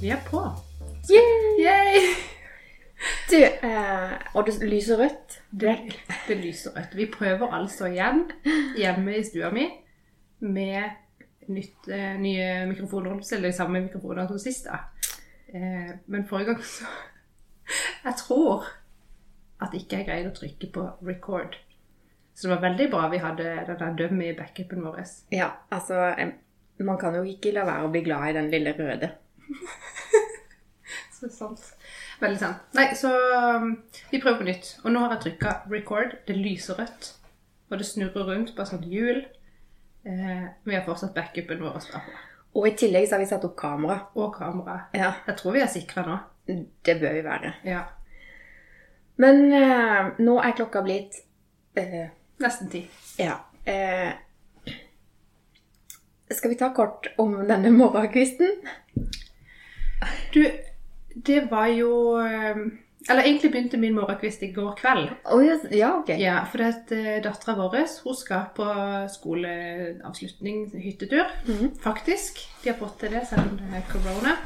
Vi er på. Yay! Yay! Du, eh, og det lyser rødt. Det, det lyser rødt. Vi prøver altså igjen hjemme i stua mi med nytt, eh, nye mikrofoner. Eller de samme mikrofoner som sist. da. Eh, men forrige gang så Jeg tror at ikke jeg greide å trykke på record. Så det var veldig bra vi hadde den dummy backupen vår. Ja, altså Man kan jo ikke la være å bli glad i den lille røde. Så sant. Veldig sant. Nei, så um, vi prøver på nytt. Og nå har jeg trykka record. Det lyser rødt. Og det snurrer rundt på et sånt hjul. Eh, vi har fortsatt backupen vår. Og i tillegg så har vi satt opp kamera. Og kamera. Ja, Jeg tror vi er sikra nå. det bør vi være. Ja. Men eh, nå er klokka blitt eh, Nesten ti. Ja. Eh, skal vi ta kort om denne morgenkvisten? Du, det var jo um, Eller egentlig begynte min morgenkvist i går kveld. Oh, ja, ja, ok. Ja, for at uh, dattera vår hun skal på skoleavslutning, hyttetur. Mhm. Faktisk. De har fått til det selv om det er korona.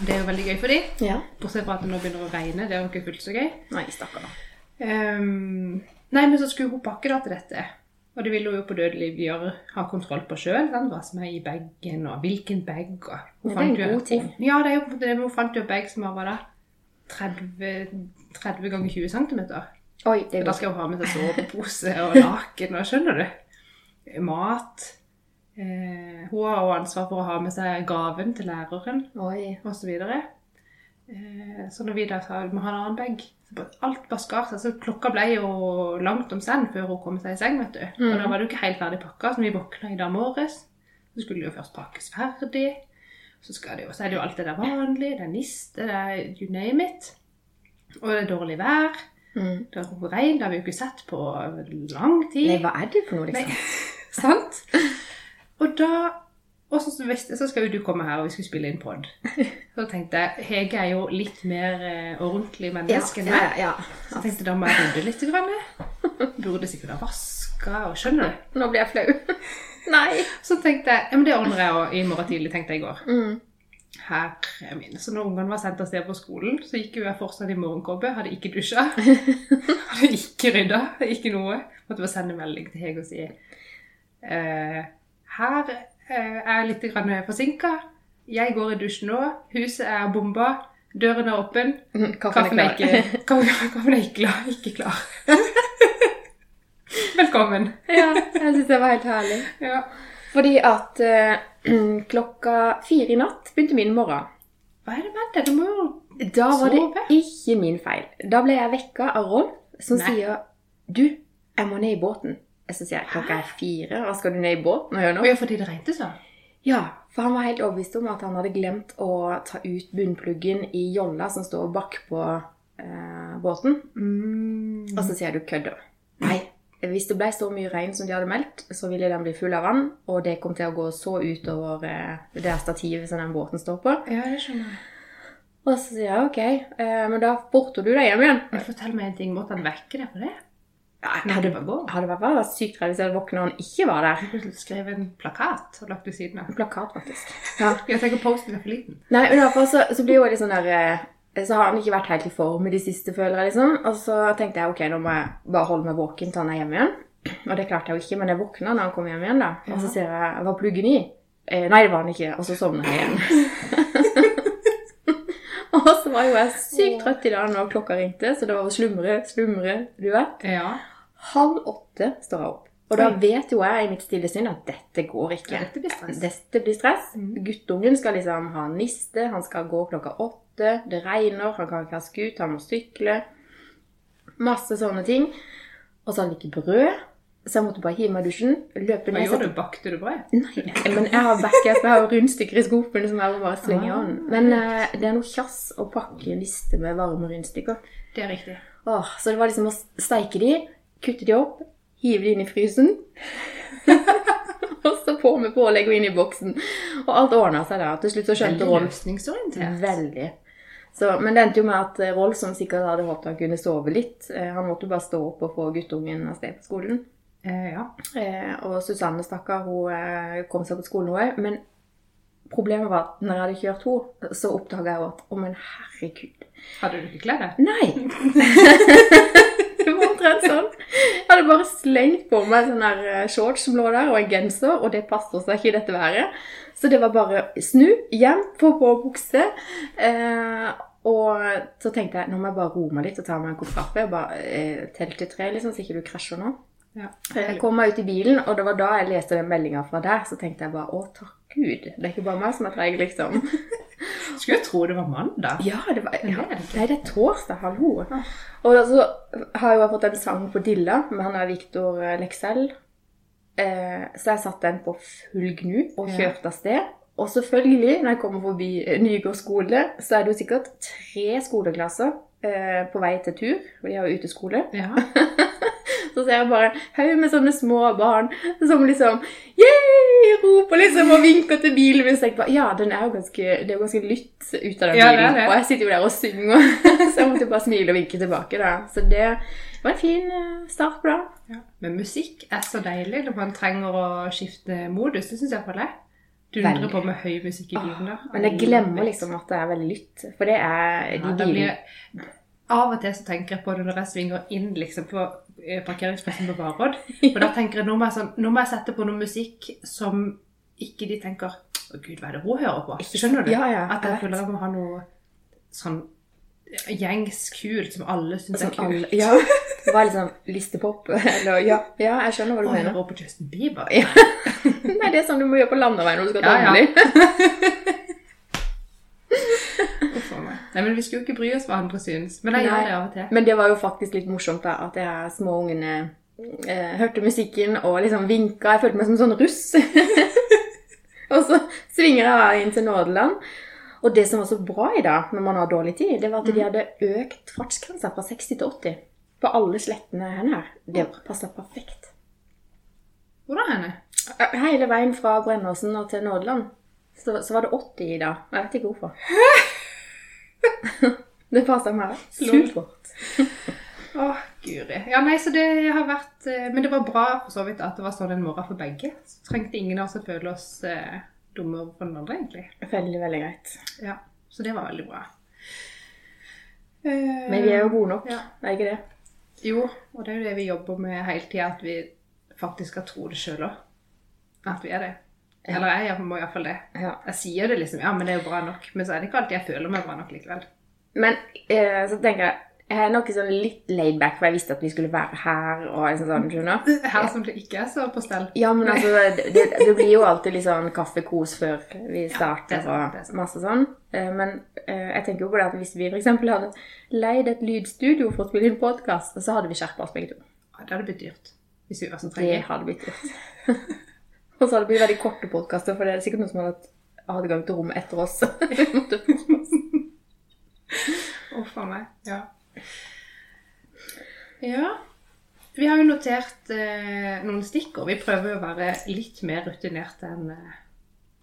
Det er jo veldig gøy for dem. Ja. Bortsett fra at det nå begynner å regne. Det er jo ikke fullt så gøy. Nei, stakkar. Ehm, nei, men så skulle hun pakke da til dette. Og det ville hun jo på dødelig gjøre, ha kontroll på sjøl. Hva som er i bagen, og hvilken bag. Og hun Ja, det er en god ting. Ja, det er jo det. Hun fant jo en bag som var da 30, 30 ganger 20 cm. Oi, det er Da skal hun ha med seg sovepose og laken, og skjønner du? Mat. Eh, hun har jo ansvar for å ha med seg gaven til læreren osv. Eh, Så når vi da sa vi må ha en annen bag, alt bare skar seg. Så klokka ble jo langt om send før hun kom seg i seng, vet du. Og da var det jo ikke helt ferdig pakka, så vi våkna i dag morges, så skulle det jo først pakkes ferdig. Så, skal det jo, så er det jo alt det der vanlige, det er niste, det er you name it. Og det er dårlig vær. Mm. Det er regn, det har vi jo ikke sett på lang tid. Nei, hva er det for noe, liksom? Nei, sant? Og da Og så, visste, så skal jo du komme her, og vi skal spille inn pod. Så tenkte jeg Hege er jo litt mer eh, ordentlig menneske enn ja, ja, ja. Så jeg da må jeg rydde litt. Grann. Burde sikkert ha vaska og Skjønner du? Nå blir jeg flau. Nei. Så tenkte jeg ja, men det ordner jeg òg i morgen tidlig, tenkte jeg i går. Mm. Herre min. Så når ungene var sendt av sted på skolen, så gikk jo jeg fortsatt i morgenkåpe. Hadde ikke dusja. Hadde ikke rydda. Ikke noe. Måtte bare sende melding til Hege og si eh, Her eh, er jeg litt forsinka. Jeg går i dusjen nå. Huset er bomba. Døren er åpen. Kaffen Kaffen er ikke, kaffen er ikke klar. Ikke klar. Velkommen. ja, jeg syns det var helt herlig. Ja. Fordi at eh, klokka fire i natt begynte min morgen. Hva er det med deg? Du må jo sove. Da var det ikke min feil. Da ble jeg vekka av Rolf, som Nei. sier Du, jeg må ned i båten. Så sier jeg klokka er fire. og skal du ned i båten og gjøre noe? Ja, fordi det regnet så? Ja, for han var helt overbevist om at han hadde glemt å ta ut bunnpluggen i jolla som står bak på eh, båten. Mm. Og så sier du kødder. Nei. Hvis det ble så mye regn som de hadde meldt, så ville den bli full av vann, og det kom til å gå så utover eh, det stativet som den båten står på. Ja, det skjønner jeg. Og så sier jeg ok, eh, men da borter du deg hjem igjen. Fortell meg en ting. Måtte han vekke deg på det? Ja, var gå. hadde vært sykt redd hvis jeg hadde våkna og han ikke var der. Du skrev en plakat og lagt ved siden av. En plakat, faktisk. Ja. Jeg tenker posten er for liten. Nei, men derfor så, så blir jo litt sånn der eh, Så har han ikke vært helt i form i de siste, føler jeg, liksom. Og så tenkte jeg ok, nå må jeg bare holde meg våken til han er hjemme igjen. Og det klarte jeg jo ikke, men jeg våkna når han kom hjem igjen, da. Og så ser jeg Var pluggen i? Eh, nei, det var han ikke. Og så sovna jeg igjen. og så var jo jeg sykt trøtt i dag når klokka ringte, så det var å slumre, slumre, du vet. Ja. Halv åtte står jeg opp. Og da vet jo jeg i mitt stille sinn at dette går ikke. ja dette blir stress. Dette blir stress. Mm. Guttungen skal liksom ha niste, han skal gå klokka åtte, det regner, han kan ikke ha skutt, han må sykle. Masse sånne ting. Og så hadde vi ikke brød, så jeg måtte bare hive meg i dusjen, løpe Hva gjorde du? Bakte du brød? Nei, men jeg har backup, jeg har rundstykker i skuffen som jeg bare slenger i Ah. hånden. Men uh, det er noe kjass å pakke en liste med varme rundstykker. Det er riktig. Åh, så det var liksom å steike de, kutte de opp, hive de inn i frysen. og så på med pålegg og inn i boksen. Og alt ordna seg da. Til slutt så skjønte Rolf løsningsorientert. veldig. Så, men det endte jo med at eh, Rolf, som sikkert hadde håpet han kunne sove litt, eh, han måtte jo bare stå opp og få guttungen av sted på skolen. Eh, ja. Eh, og Susanne, stakkar, hun eh, kom seg på skolen, òg. Men problemet var at når jeg hadde kjørt henne, så oppdaga jeg at Å, men herregud. Hadde du ikke kledd deg? Nei! omtrent sånn. Jeg hadde bare slengt på meg sånn der eh, shorts som lå der, og en genser, og det passet seg ikke i dette været. Så det var bare snu, hjem, få på bukse. Eh, og så tenkte jeg nå må jeg bare roe meg litt og ta meg en kopp kaffe. og Bare eh, telle til tre, liksom, så ikke du krasjer nå. Ja. Jeg kom meg ut i bilen, og det var da jeg leste den meldinga fra deg. Så tenkte jeg bare å, takk Gud, det er ikke bare meg som er treig, liksom. Skulle jo tro det var mandag. Ja, det var, ja. det det ikke. Nei, det er torsdag, hallo. Og så har jeg jo fått en sang på Dilla med han er Viktor Leksell. Eh, så jeg satte den på full gnu og kjørte av sted. Og selvfølgelig, når jeg kommer forbi eh, Nygård skole, så er det jo sikkert tre skoleklasser eh, på vei til tur. For de har jo uteskole. Ja. Så ser jeg bare en haug med sånne små barn som liksom yeah! roper liksom og vinker til bilen min. Så jeg bare, ja, den er jo ganske, det er jo ganske lytt ut av den Ja, bilen. Og jeg sitter jo der og synger, så jeg måtte bare smile og vinke tilbake da. Så det var en fin eh, start på dagen. Ja. Men musikk er så deilig når man trenger å skifte modus. Det syns jeg for deg. Du undrer på med høy musikk i bilen. da. Men jeg glemmer liksom at det er veldig lytt, for det er de ja, bilene. blir, Av og til så tenker jeg på det når jeg svinger inn liksom på parkeringsplassen på Varodd. For da tenker jeg nå må jeg, sånn, nå må jeg sette på noe musikk som ikke de tenker Å gud, hva er det hun hører på? Skjønner du? Ja, ja, At jeg jeg føler jeg må ha noe sånn gjengs kult som alle syns er kult. alle, ja, det var liksom listepop. Eller, ja, ja, jeg skjønner hva du Og mener. Og på Justin Bieber. Ja. Nei, det er sånn du må gjøre på landeveien når du skal Ja, ja. dangle. Uff a meg. Nei, men vi skulle jo ikke bry oss hva andre syns. Men jeg Nei. gjør det av og til. Men det var jo faktisk litt morsomt da, at de her små ungene eh, hørte musikken og liksom vinka. Jeg følte meg som en sånn russ. og så svinger jeg inn til Nådeland. Og det som var så bra i dag, når man har dårlig tid, det var at de hadde økt fartsgrensa fra 60 til 80 på alle slettene her. Det passa perfekt. Hvor da henne? Hele veien fra Brennåsen og til Nådeland så, så var det 80 i dag. Jeg vet ikke hvorfor. Det passa meg supert. Åh, guri. Ja, nei, så det har vært eh, Men det var bra for så vidt at det var sånn en morgen for begge. Så trengte ingen av oss å føle oss eh, dumme overfor den andre, egentlig. Veldig, veldig greit. Ja, Så det var veldig bra. Eh, Men vi er jo gode nok, Ja. er ikke det? Jo, og det er jo det vi jobber med hele tida, at vi faktisk skal tro det sjøl òg. At vi er det. Ja. Eller jeg må iallfall det. Ja. Jeg sier det liksom, ja, men det er jo bra nok. Men så er det ikke alltid jeg føler meg bra nok likevel. Men eh, så tenker jeg jeg er nok sånn litt laid back, for jeg visste at vi skulle være her. og liksom sånn, skjønner? Her som det ikke er så på stell. Ja, men altså, det, det, blir jo alltid litt sånn kaffekos før vi starter ja, sant, og masse sånn. Eh, Men eh, jeg tenker jo på det at hvis vi eksempel hadde leid et lydstudio for å spille inn podkast, så hadde vi skjerpa oss begge to. Ja, Det hadde blitt dyrt. Hvis vi var så Det hadde blitt dyrt. og så har det blitt veldig korte podkaster, for det er sikkert noen som har hatt adgang til rommet etter oss. Uff a meg. Ja. Ja. Vi har jo notert eh, noen stikkord. Vi prøver jo å være litt mer rutinerte enn eh,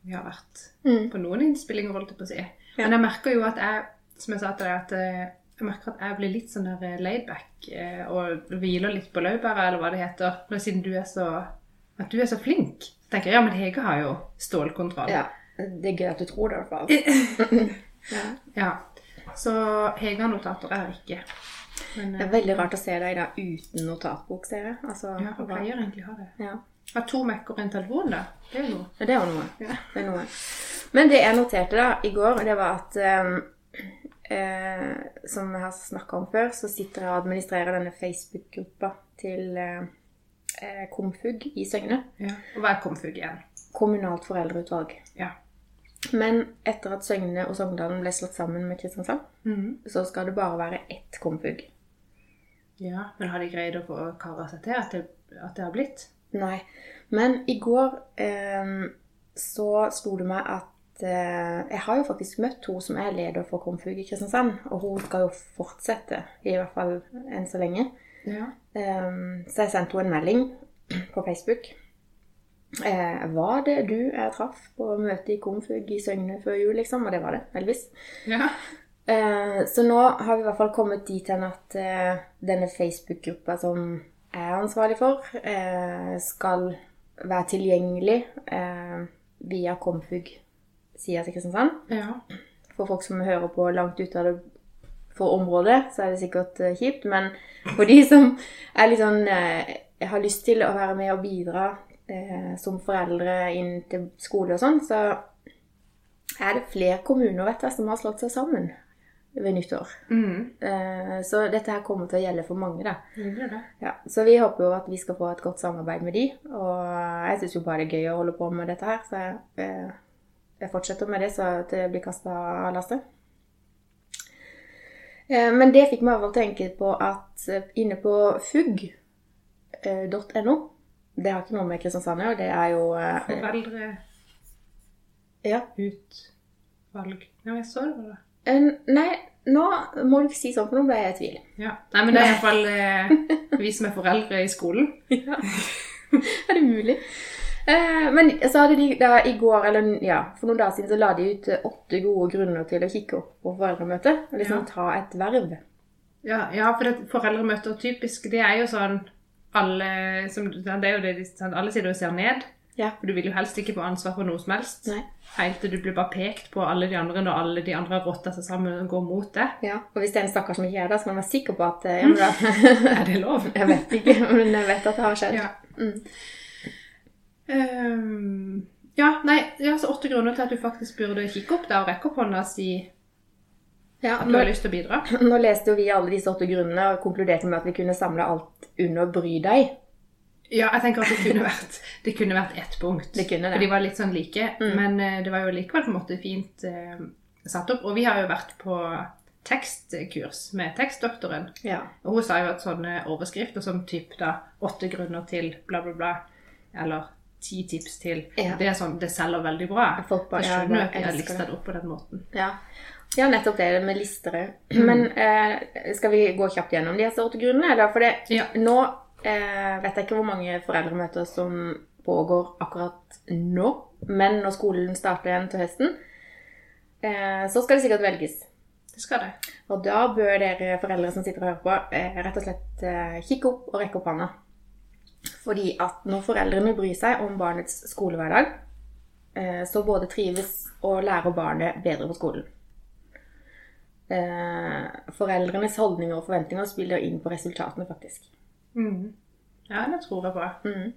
vi har vært Mm. på noen innspillinger, holdt jeg på å si. Men jeg merker jo at jeg, som jeg sa til deg, at eh, jeg merker at jeg blir litt sånn der eh, laidback eh, og hviler litt på laurbæret, eller hva det heter. Men siden du er så, at du er så flink, tenker ja, men Hege har jo stålkontroll. Ja. Det er gøy at du tror det, i hvert fall. ja. Ja. Så Hege har notater, jeg har ikke. Men, Det eh, er veldig rart å se deg da uten notatbok, ser jeg. Altså, Ja, jeg pleier egentlig å ha det. Ja. Har to Mac og en telefon, da. Det er jo noe. Det er jo noe. Ja. Det er noe. Men det jeg noterte da i går, det var at um, eh, Som jeg har snakka om før, så sitter jeg og administrerer denne Facebook-gruppa til eh, eh, Komfug i Søgne. Ja. Og hva er komfug igjen? Kommunalt foreldreutvalg. Ja. Men etter at Søgne og Sogndalen ble slått sammen med Kristiansand, så skal det bare være ett Komfug. ja. Men har de greid å få kara seg til at det, at det har blitt? Nei. Men i går eh, så slo det meg at eh, Jeg har jo faktisk møtt hun som er leder for Komfug i Kristiansand. Og hun skal jo fortsette, i hvert fall enn så lenge. Ja. Eh, så jeg sendte henne en melding på Facebook. Eh, var det du jeg traff på møte i Komfug i Søgne før jul, liksom? Og det var det, heldigvis. Ja. Eh, så nå har vi i hvert fall kommet dit hen at eh, denne Facebook-gruppa som jeg er ansvarlig for, eh, skal være tilgjengelig eh, via Komfug-sida til Kristiansand. Ja. For folk som hører på langt ut av det for området, så er det sikkert eh, kjipt. Men for de som er litt sånn eh, har lyst til å være med og bidra eh, som foreldre inn til skole og sånn, så er det flere kommuner vet jeg, som har slått seg sammen ved nyttår. Mm. Så dette her kommer til å gjelde for mange, da. Mm. Ja, så vi håper jo at vi skal få et godt samarbeid med de. Og jeg syns jo bare det er gøy å holde på med dette her, så jeg, jeg fortsetter med det så det blir kasta av lasset. Eh, Men det fikk meg i hvert tenke på at eh, inne på fugg.no Det har ikke noe med Kristiansand å gjøre, det er jo eh, Foreldre Ja. utvalg Ja, jeg så det bare. Eh, Nei, nå må du ikke si sånn, for nå ble jeg i tvil. Ja. Nei, men det er iallfall eh, vi som er foreldre i skolen. Ja. Er det mulig? Eh, men så hadde de da i går, eller ja, for noen dager siden, så la de ut eh, åtte gode grunner til å kikke opp på foreldremøte. Og liksom Ja. ta et verv. Ja, ja for det, foreldremøter typisk, det er jo sånn alle som, Det er jo det sånn, alle sitter og ser ned. Ja. For du vil jo helst ikke få ansvar for noe som helst. Nei. Helt til du blir bare pekt på alle de andre når alle de andre rotta seg sammen og går mot det. Ja, og hvis det er en stakkar som ikke er der, så må man være sikker på at eh, ja, men da, Er det lov? Jeg vet ikke, men jeg vet at det har skjedd. Ja. Mm. Ehm, ja, nei, det er altså åtte grunner til at du faktisk burde kikke opp der og rekke opp hånda og si Ja, at du har lyst til å bidra. nå leste jo vi alle disse åtte grunnene og konkluderte med at vi kunne samle alt under 'bry deg'. Ja, jeg tenker at det kunne vært, det kunne vært ett punkt. Det kunne det. For de var litt sånn like. Mm. Men eh, det var jo likevel på en måte fint eh, satt opp. Og vi har jo vært på tekstkurs med tekstdoktoren. Ja. Og hun sa jo at sånne overskrifter som typ da åtte grunner til bla, bla, bla, eller ti tips til, Ja. det sånn, det selger veldig bra. Bare- Jeg skjønner at de har lista det. opp på den måten. Ja. ja, nettopp det med lister òg. Men eh, skal vi gå kjapt gjennom de disse åtte grunnene? Da? For det, Ja. nå eh, vet jeg ikke hvor mange foreldremøter som pågår akkurat nå. Men når skolen starter igjen til høsten, eh, så skal det sikkert velges. Det skal det. Og da bør dere foreldre som sitter og hører på, eh, rett og slett eh, kikke opp og rekke opp hånda. Fordi at når foreldrene bryr seg om barnets skolehverdag, eh, så både trives og lærer barnet bedre på skolen. Eh, Foreldrenes holdninger og forventninger spiller inn på resultatene, faktisk. Mm. Ja, det tror jeg på. Mm.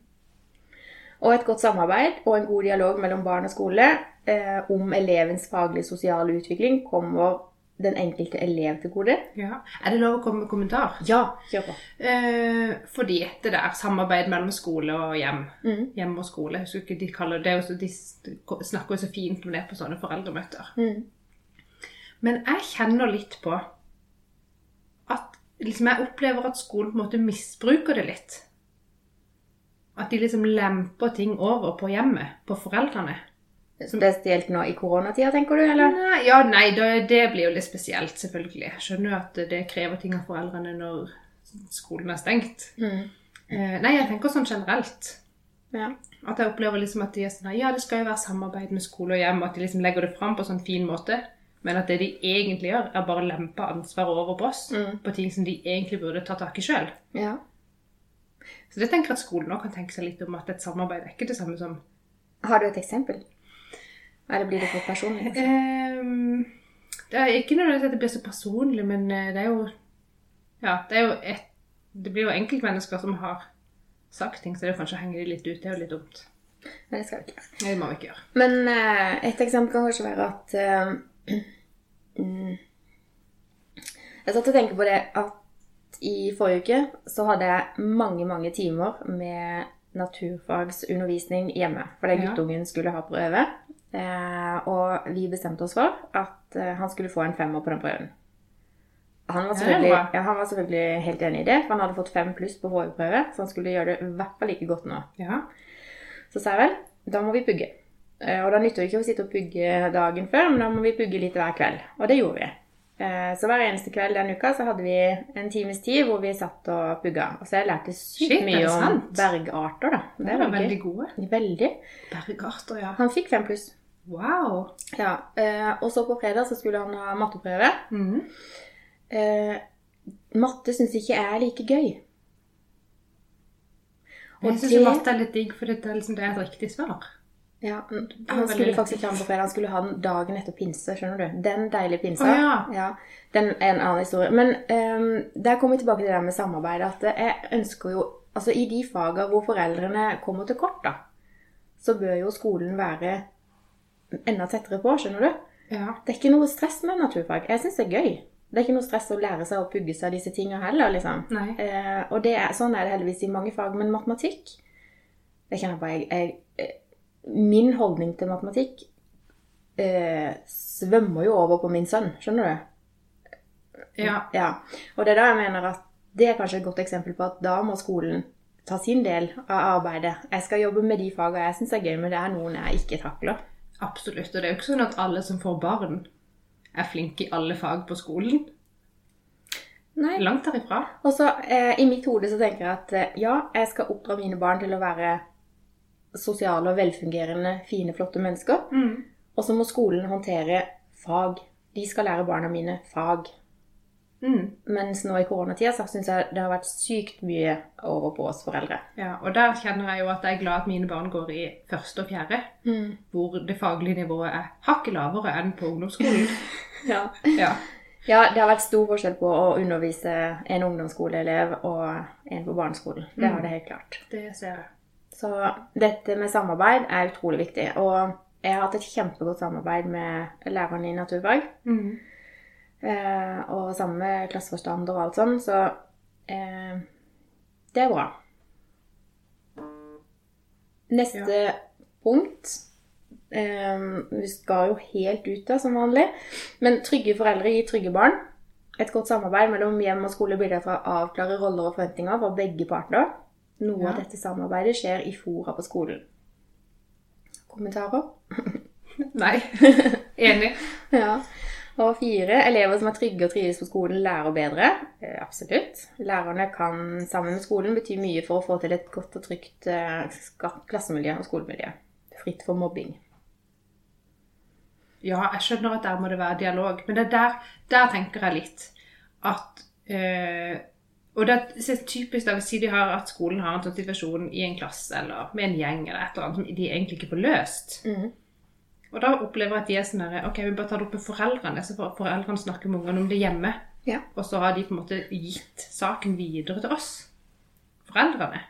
Og et godt samarbeid og en god dialog mellom barn og skole eh, om elevens faglige sosiale utvikling kommer den enkelte elev til gode. Ja. Er det lov å komme med kommentar? Ja, kjør på. Eh, fordi det der samarbeid mellom skole og hjem, Mm. hjem og skole, husker ikke de kaller det, De snakker jo så fint om det på sånne foreldremøter. Mm. Men jeg kjenner litt på at liksom jeg opplever at skolen på en måte misbruker det litt. At de liksom lemper ting over på hjemmet, på foreldrene. Spesielt nå i koronatida, tenker du, eller? Nei, ja, nei, det, det blir jo litt spesielt, selvfølgelig. Jeg skjønner jo at det krever ting av foreldrene når skolen er stengt. Mm. Eh, nei, jeg tenker sånn generelt. Ja. At jeg opplever liksom at de er sånn Ja, det skal jo være samarbeid med skole og hjem, og at de liksom legger det fram på sånn fin måte. Men at det de egentlig gjør, er bare å lempe ansvaret over på oss. Mm. På ting som de egentlig burde ta tak i sjøl. ja. Så det tenker jeg at skolen òg kan tenke seg litt om at et samarbeid er ikke det samme som Har du et eksempel? Eller blir det for personlig? Um, Det er ikke nødvendigvis at det blir så personlig, men eh, det er jo Ja, det er jo et Det blir jo enkeltmennesker som har sagt ting, så det er kanskje å henge de litt ut. Det er jo litt dumt. Men det skal vi ikke gjøre. Det må vi ikke gjøre. Men uh, et eksempel kan kanskje være at uh, mm, Jeg satt og tenkte på det at i forrige uke så hadde jeg mange, mange timer med naturfagsundervisning hjemme. Fordi guttungen skulle ha prøve. Eh, og vi bestemte oss for at eh, han skulle få en femmer på den prøven. Han var, Ja, han var selvfølgelig helt enig i det, for han hadde fått fem pluss på HV-prøve, så han skulle gjøre det i hvert fall like godt nå. Ja. Så sa jeg vel, da må vi pugge. Eh, Og da nytter det ikke å sitte og pugge dagen før, men da må vi pugge litt hver kveld. Og det gjorde vi. Eh, Så hver eneste kveld den uka så hadde vi en times tid hvor vi satt og pugga. Og så jeg lærte sykt Shit, mye om bergarter, da. Det var veldig gode. Veldig. Bergarter, ja. Han fikk fem pluss. Wow. Ja, eh, Og så på fredag så skulle han ha matteprøve. Mm. Eh, matte syns ikke jeg er like gøy. Og Jeg syns det- matte er litt digg, for det er, liksom, det er et riktig svar. Ja, Han skulle faktisk ikke ha den på fredag, han skulle ha den dagen etter pinse. skjønner du? Den deilige pinsa. Oh, ja. Den er en annen historie. Men um, der kommer vi tilbake til det med samarbeid. At jeg ønsker jo Altså i de fagene hvor foreldrene kommer til kort, da, så bør jo skolen være enda tettere på, skjønner du? Ja. Det er ikke noe stress med naturfag. Jeg syns det er gøy. Det er ikke noe stress å lære seg å pugge seg disse tingene heller, liksom. Eh, og det er, sånn er det heldigvis i mange fag, men matematikk det kjenner jeg på, jeg, jeg, eh, Min holdning til matematikk eh, svømmer jo over på min sønn, skjønner du? Ja. Ja. Og det er da jeg mener at det er kanskje et godt eksempel på at da må skolen ta sin del av arbeidet. Jeg skal jobbe med de fagene jeg syns er gøy, men det er noen jeg ikke takler. Absolutt. Og det er jo ikke sånn at alle som får barn, er flinke i alle fag på skolen. Nei. Langt derifra. Og så eh, i mitt hode så tenker jeg at eh, ja, jeg skal oppdra mine barn til å være sosiale og velfungerende, fine, flotte mennesker. Mm. Og så må skolen håndtere fag. De skal lære barna mine fag. Mm. Mens nå i koronatida så syns jeg det har vært sykt mye over på oss foreldre. Ja, og der kjenner jeg jo at jeg er glad at mine barn går i første og fjerde, hvor det faglige nivået er hakket lavere enn på ungdomsskolen. Ja. Ja. ja, det har vært stor forskjell på å undervise en ungdomsskoleelev og en på barneskolen. Det har det helt klart. Det ser jeg. Så dette med samarbeid er utrolig viktig. Og jeg har hatt et kjempegodt samarbeid med læreren i naturfag. Mm. Eh, og sammen med klasseforstander og alt sånn, så eh, det er bra. Neste punkt eh, Vi skal jo helt ut da, som vanlig. Men trygge foreldre gir trygge barn. Et godt samarbeid mellom hjem og skole bidrar til å avklare roller og forventninger for begge parter. Noe Ja. av dette samarbeidet skjer i fora på skolen. Kommentarer? Nei. Enig. Ja. Og fire, elever som er trygge og trives på skolen, lærer bedre. Eh, absolutt. Lærerne kan sammen med skolen bety mye for å få til et godt og trygt eh, klassemiljø og skolemiljø. Fritt for mobbing. Ja, jeg skjønner at der må det være dialog, men det er der, der tenker jeg litt at eh, Og det er typisk da, si de har at skolen har en sånn situasjon i en klasse eller med en gjeng eller et eller annet som de egentlig ikke får løst. Mhm. Og da opplever jeg at de er sånn herre ok, vi bare tar det opp med foreldrene, så får foreldrene snakke med ungene om det hjemme. Ja. Og så har de på en måte gitt saken videre til oss, foreldrene.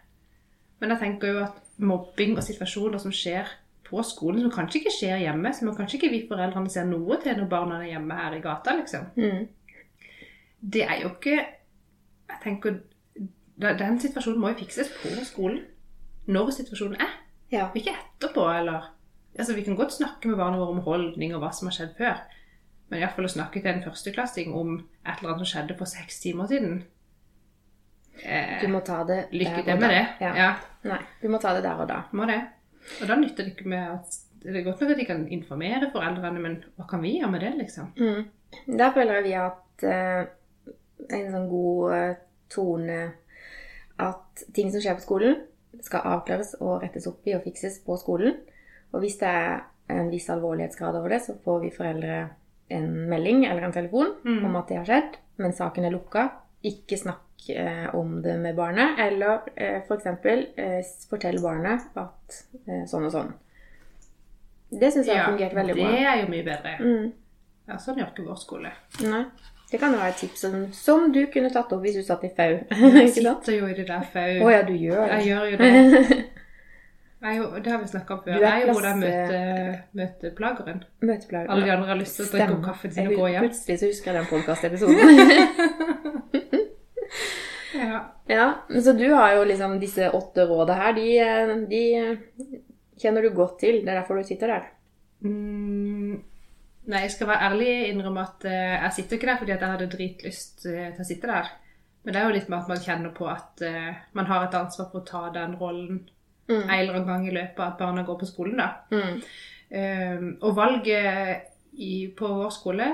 Men jeg tenker jo at mobbing og situasjoner som skjer på skolen, som kanskje ikke skjer hjemme, som kanskje ikke vi foreldrene ser noe til når barna er hjemme her i gata, liksom. Mm. Det er jo ikke Jeg tenker Den situasjonen må jo fikses på skolen. Når situasjonen er. Ja. Ikke etterpå, eller Altså, Vi kan godt snakke med barna våre om holdning og hva som har skjedd før. Men iallfall å snakke til en førsteklassing om et eller annet som skjedde for seks timer siden eh, Du må ta det Lykke til med det. Ja. Ja, Nei, du må ta det der og da. må det. Og da nytter det ikke med at Det er godt nok at de kan informere foreldrene, men hva kan vi gjøre med det, liksom? Mm. Der føler jeg vi har hatt eh, en sånn god eh, tone at ting som skjer på skolen, skal avklares og rettes opp i og fikses på skolen. Og hvis det er en viss alvorlighetsgrad over det, så får vi foreldre en melding eller en telefon Mm. om at det har skjedd, men saken er lukka. Ikke snakk eh, om det med barnet, eller eh, f.eks. Eh, fortell barnet at eh, sånn og sånn. Det syns jeg har fungert veldig bra. det er jo mye bedre. Mm. Ja, Sånn gjør ikke vår skole. Nei. Det kan jo være et tips som, du kunne tatt opp hvis du satt i FAU. Jeg sitter jo i det der Å fau. ja, du gjør det. Jeg gjør jo det. Jeg jo, det har vi snakka om før. Jeg er jo klasse- møte, møteplageren. Møteplag. Alle de andre har lyst til å drikke opp kaffen sin og gå hjem. Plutselig så husker jeg den podkastepisoden. Ja. ja, så du har jo liksom disse åtte råda her, de, eh, de eh, kjenner du godt til. Det er derfor du sitter der. Mm, nei, jeg skal være ærlig innrømme at eh, jeg sitter ikke der fordi jeg hadde dritlyst eh, til å sitte der. Men det er jo litt med at man kjenner på at eh, man har et ansvar for å ta den rollen Mm. en eller annen gang i løpet av at barna går på skolen. da. Mm. Um, og valget i, på vår skole,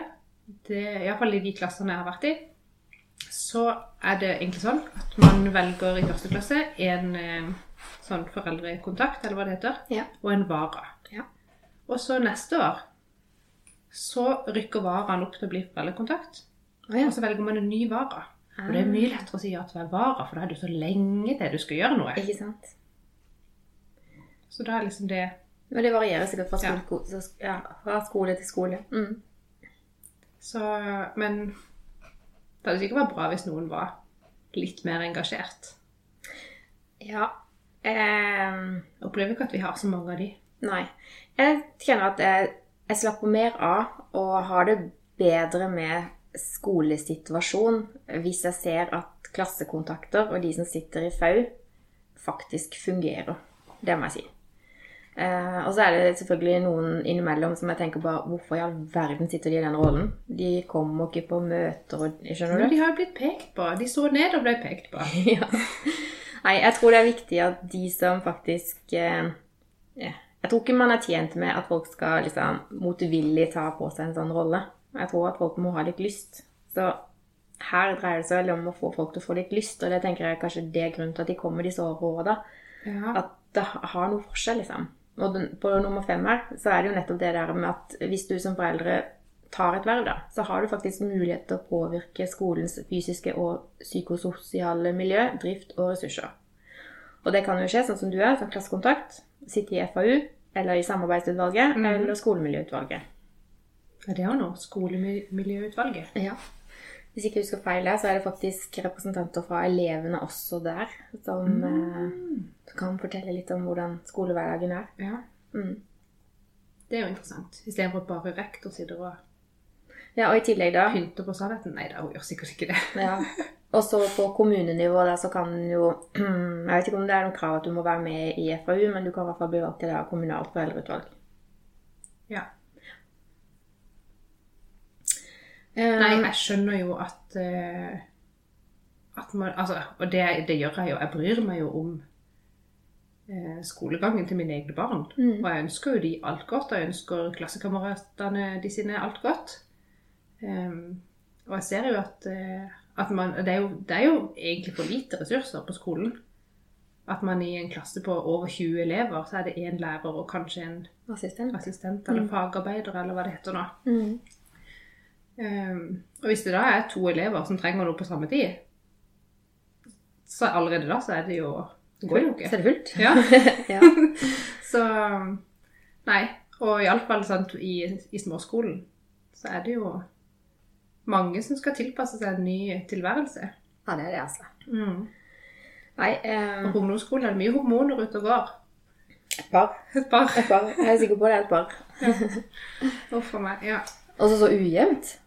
det, iallfall i de klassene jeg har vært i, så er det egentlig sånn at man velger i første klasse en eh, sånn foreldrekontakt, eller hva det heter, Ja. og en vara. Ja. Og så neste år så rykker varaen opp til å bli foreldrekontakt. Å ja. Og så velger man en ny vara. Og det er mye lettere å si ja til hver vara, for da er det så lenge til du skal gjøre noe. Ikke sant? Så da er liksom det Men det varierer sikkert fra skole, ja. ja, fra skole til skole. Mm. Så Men det hadde sikkert vært bra hvis noen var litt mer engasjert. Ja. Eh, opplever ikke at vi har så mange av de. Nei. Jeg kjenner at jeg, jeg slapper mer av og har det bedre med skolesituasjon hvis jeg ser at klassekontakter og de som sitter i FAU, faktisk fungerer. Det må jeg si. Eh, og så er det selvfølgelig noen innimellom som jeg tenker på hvorfor i all verden sitter de i den rollen? De kommer ikke på møter og Skjønner Men du? de har blitt pekt på. De så ned og ble pekt på. ja. Nei, jeg tror det er viktig at de som faktisk eh. Jeg tror ikke man er tjent med at folk skal liksom motvillig ta på seg en sånn rolle. Jeg tror at folk må ha litt lyst. Så her dreier det seg vel om å få folk til å få litt lyst, og det tenker jeg kanskje det er grunnen til at de kommer disse råda. Ja. At det har noe for seg, liksom. Og på nummer fem her så er det jo nettopp det der med at hvis du som foreldre tar et verv, da, så har du faktisk mulighet til å påvirke skolens fysiske og psykososiale miljø, drift og ressurser. Og det kan jo skje sånn som du er, som klassekontakt, sitte i FAU, eller i samarbeidsutvalget, mm. eller skolemiljøutvalget. Ja, det er jo nå skolemiljøutvalget. Ja. Hvis ikke jeg husker feil, så er det faktisk representanter fra elevene også der, som eh, kan fortelle litt om hvordan skolehverdagen er. Ja. Mm. Det er jo interessant. Istedenfor at bare rektor sitter og Ja, og i tillegg da pynter på sannheten. Nei da, hun gjør sikkert ikke det. Ja. Og så på kommunenivå der så kan jo Jeg vet ikke om det er noe krav at du må være med i FAU, men du kan i hvert fall bli valgt til det kommunalt foreldreutvalg. Ja. Eh, Nei, jeg skjønner jo at, eh, at man, altså, Og det, det gjør jeg jo. Jeg bryr meg jo om eh, skolegangen til mine egne barn. Mm. Og jeg ønsker jo de alt godt. Jeg ønsker klassekameratene de sine alt godt. Um, og jeg ser jo at, eh, at man, det, er jo, det er jo egentlig for lite ressurser på skolen. At man i en klasse på over 20 elever, så er det én lærer og kanskje en assistent. assistent eller fagarbeider, eller hva det heter nå. Mm. Ehm, og hvis det da er to elever som trenger noe på samme tid, så allerede da så er det jo Det går jo Så er det fullt. Ja. ja. Så Nei. Og iallfall sant, i, i småskolen så er det jo mange som skal tilpasse seg en ny tilværelse. ja, det er det, altså. Mm. Nei, eh, på ungdomsskolen er det mye hormoner ute og går. et par. Et par. Et par. Jeg er sikker på det er et par. Uff a meg. Ja. Og så så ujevnt.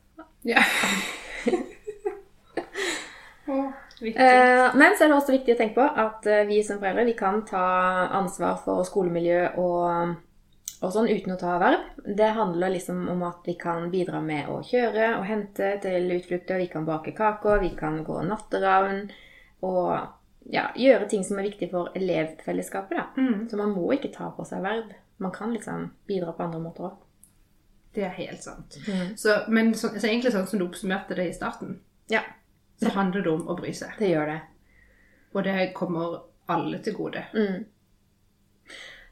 Ja. Eh, men så er det også viktig å tenke på at eh, vi som foreldre vi kan ta ansvar for skolemiljø og, og sånn uten å ta verv. Det handler liksom om at vi kan bidra med å kjøre og hente til utflukter. Vi kan bake kaker, vi kan gå natteravn og ja, gjøre ting som er viktig for elevfellesskapet. da. Mm. Så man må ikke ta på seg verv. Man kan liksom bidra på andre måter òg. Det er helt sant. Mm. Så, men så, så egentlig sånn som du oppsummerte det i starten, Ja, så handler det om å bry seg. det gjør det. Og det kommer alle til gode. Mm.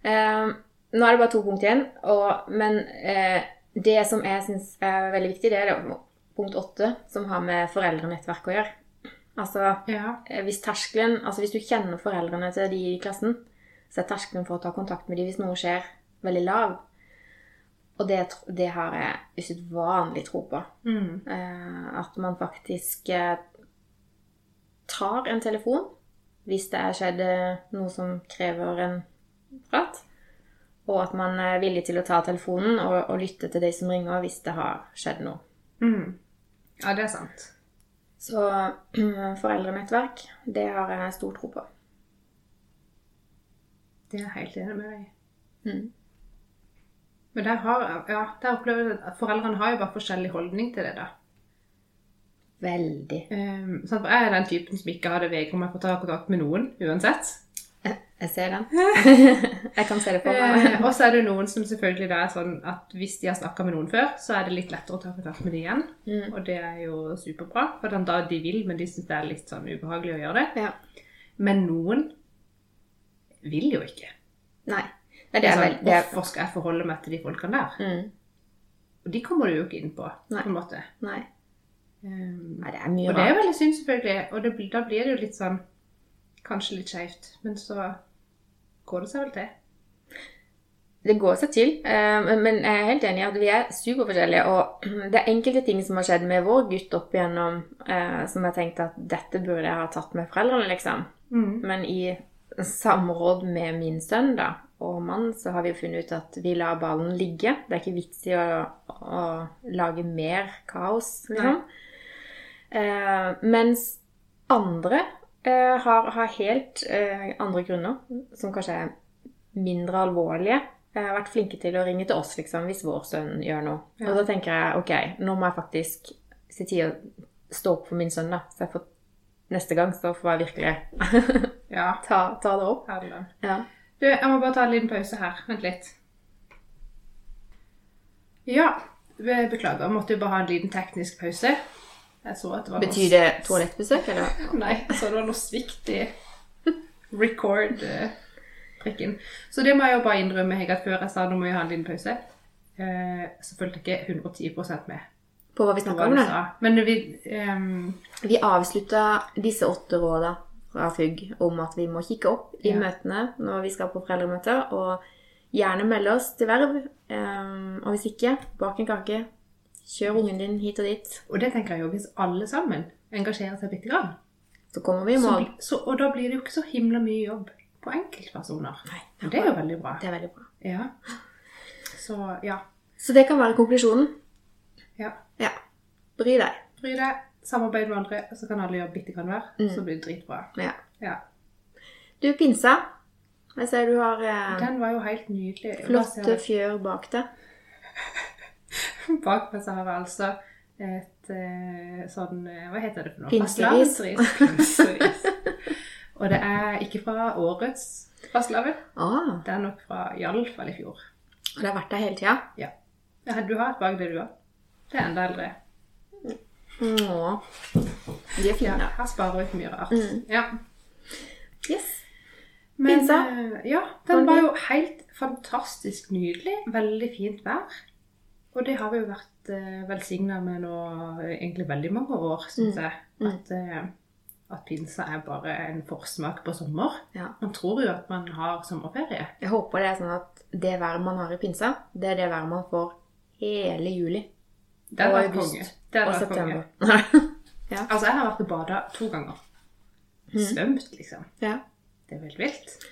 Eh, nå er det bare to punkt igjen, og, men eh, det som jeg syns er veldig viktig, det er det punkt åtte, som har med foreldrenettverk å gjøre. Altså, Ja. eh, hvis terskelen, altså hvis du kjenner foreldrene til de i klassen, så er terskelen for å ta kontakt med dem hvis noe skjer, veldig lav. Og det, det har jeg usedvanlig tro på. Mm. Eh, at man faktisk eh, tar en telefon hvis det er skjedd eh, noe som krever en prat. Og at man er villig til å ta telefonen og, og lytte til de som ringer hvis det har skjedd noe. Mm. Ja, det er sant. Så foreldrenettverk, det har jeg stor tro på. Det er jeg helt enig med deg i. Mm. Men der, har, ja, der opplever jeg at foreldrene har jo bare forskjellig holdning til det, da. Veldig. Um, sånn, jeg er den typen som ikke hadde vegra meg for å ta kontakt med noen, uansett. Jeg ser den. jeg kan se det for meg. og så er det noen som selvfølgelig da er sånn at hvis de har snakka med noen før, så er det litt lettere å ta kontakt med dem igjen. Mm. Og det er jo superbra, for den da de vil, men de syns det er litt sånn ubehagelig å gjøre det. Ja. Men noen vil jo ikke. Nei. Ja, det er sånn, det er- Hvorfor skal jeg forholde meg til de folkene der? Mm. Og de kommer du jo ikke inn på, Nei. på en måte. Nei. Um, Nei, det er mye rart. og det er veldig synd, selvfølgelig. Og det, da blir det jo litt sånn Kanskje litt skeivt. Men så går det seg vel til. Det går seg til, eh, men jeg er helt enig i at vi er superforskjellige. Og det er enkelte ting som har skjedd med vår gutt opp igjennom eh, som jeg tenkte at dette burde jeg ha tatt med foreldrene, liksom. Men i samråd med min sønn da, og mann, så har vi jo funnet ut at vi lar ballen ligge. Det er ikke vits i å, å lage mer kaos, liksom. Eh, mens andre eh, har, har helt eh, andre grunner, som kanskje er mindre alvorlige. Jeg har vært flinke til å ringe til oss liksom, hvis vår sønn gjør noe. Ja. Og da tenker jeg ok, nå må jeg faktisk se tid å stå opp for min sønn. da. Så jeg får, neste gang så får jeg virkelig Ja. ta, ta det opp. Herlig. Ja. Du, jeg må bare ta en liten pause her. Vent litt. Ja, be- beklager. Jeg måtte jo bare ha en liten teknisk pause. Jeg så at det var Betyr det toalettbesøk, eller? Nei, så det var noe svikt i record-prikken. Så det må jeg jo bare innrømme, Hege, at før jeg sa nå må vi ha en liten pause, eh, så fulgte jeg ikke 110% med. På hva vi snakka om da? Men vi um... Vi avslutta disse åtte råda fra FUG om at vi må kikke opp i Ja. møtene når vi skal på foreldremøter, og gjerne melde oss til verv. Um, og hvis ikke, bak en kake. Kjør ungen din hit og dit, Og det tenker jeg jo, hvis alle sammen engasjerer seg bitte grann, så kommer vi i mål. Så, så, og da blir det jo ikke så himla mye jobb på enkeltpersoner. Nei, Og det er jo veldig bra. Det er veldig bra. Ja. Så ja. Så det kan være konklusjonen. ja. Ja. Bry deg. Bry deg, samarbeid med andre, og så kan alle gjøre bitte grann hver. Mm. Så blir det dritbra. Ja. Ja. Du, pinsa. Jeg ser du har eh, Den var jo helt nydelig. Flotte fjør bak deg. Bak meg så har jeg altså et eh, sånn eh, Hva heter det for noe? Pinseris. Pinseris. og det er ikke fra årets fastelavn. Ah, Det er nok fra iallfall i fjor. og det har vært der hele tida. Ja. ja. Du har et bak det, du òg. Det er enda eldre. De er Ja, her sparer vi ikke mye rart. Mm. Ja. Yes. Men Pinsa? eh, ja, den var jo helt fantastisk nydelig. Veldig fint vær. Og det har vi jo vært eh, velsigna med nå eh, egentlig veldig mange år, syns Mm. jeg. At, eh, at pinsa er bare en forsmak på sommer. Ja. Man tror jo at man har sommerferie. Jeg håper det er sånn at det været man har i pinsa, det er det været man får hele juli Det Og vært konge. Det vært september. konge. Altså, jeg har vært og bada to ganger. Svømt, liksom. ja. Det er veldig vilt.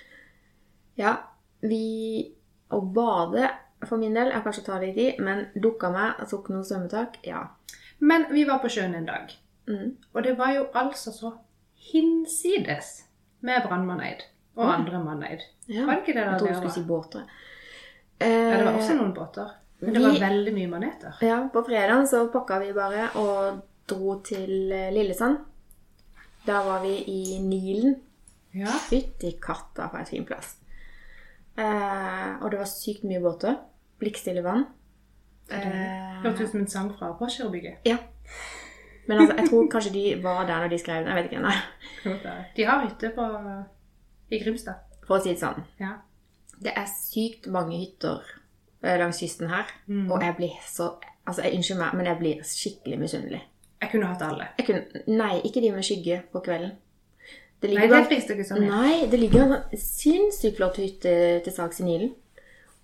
ja, vi Å bade for min del er kanskje å ta litt i, men dukka meg tok noen svømmetak, ja. Men vi var på sjøen en dag. Mm. Og det var jo altså så hinsides med brannmanneid og andre manneid. ja. Var det ikke det der Jeg tror du skulle si båter. Ja, det var Eh, også noen båter. Men det var vi- veldig mye maneter. Ja, på fredagen så pakka vi bare og dro til eh, Lillesand. Da var vi i Nilen. Ja. Fytti katta for en fin plass. Eh, og det var sykt mye båter. Blikkstille vann. Eh, Hørtes ut som en sang fra Påkjørebygget. ja. Men altså, jeg tror kanskje de var der når de skrev den. Jeg vet ikke. nei. De har hytte på, i Grimstad. For å si det sånn. Ja. Det er sykt mange hytter langs kysten her. Mm. Og jeg blir så Altså, jeg Unnskyld meg, men jeg blir skikkelig misunnelig. Jeg kunne hatt alle. Kunne, nei, ikke de med skygge på kvelden. Det Nei, det frister ikke sånn. Nei, det ligger en sinnssykt flott hytte til salgs i Nilen.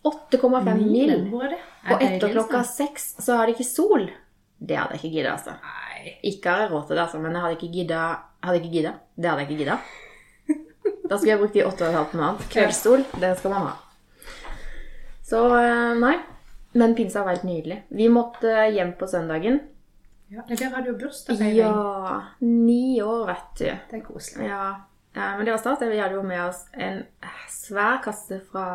8,5 mil. Og etter klokka seks så har det ikke sol. Det hadde jeg ikke gidda, altså. Nei. Ikke har jeg råd til det, altså, men jeg hadde ikke gidda. Hadde ikke gidda. Det hadde jeg ikke gidda. Da skulle jeg brukt de åtte og et halvt måned. Kveldsstol, det skal man ha. Så eh, nei. Men pinsa var helt nydelig. Vi måtte hjem på søndagen. Ja, dere hadde jo bursdagsfeiring. Ja Ni år, vet du. Det er koselig. Ja, ja men det var stas. Vi hadde jo med oss en svær kasse fra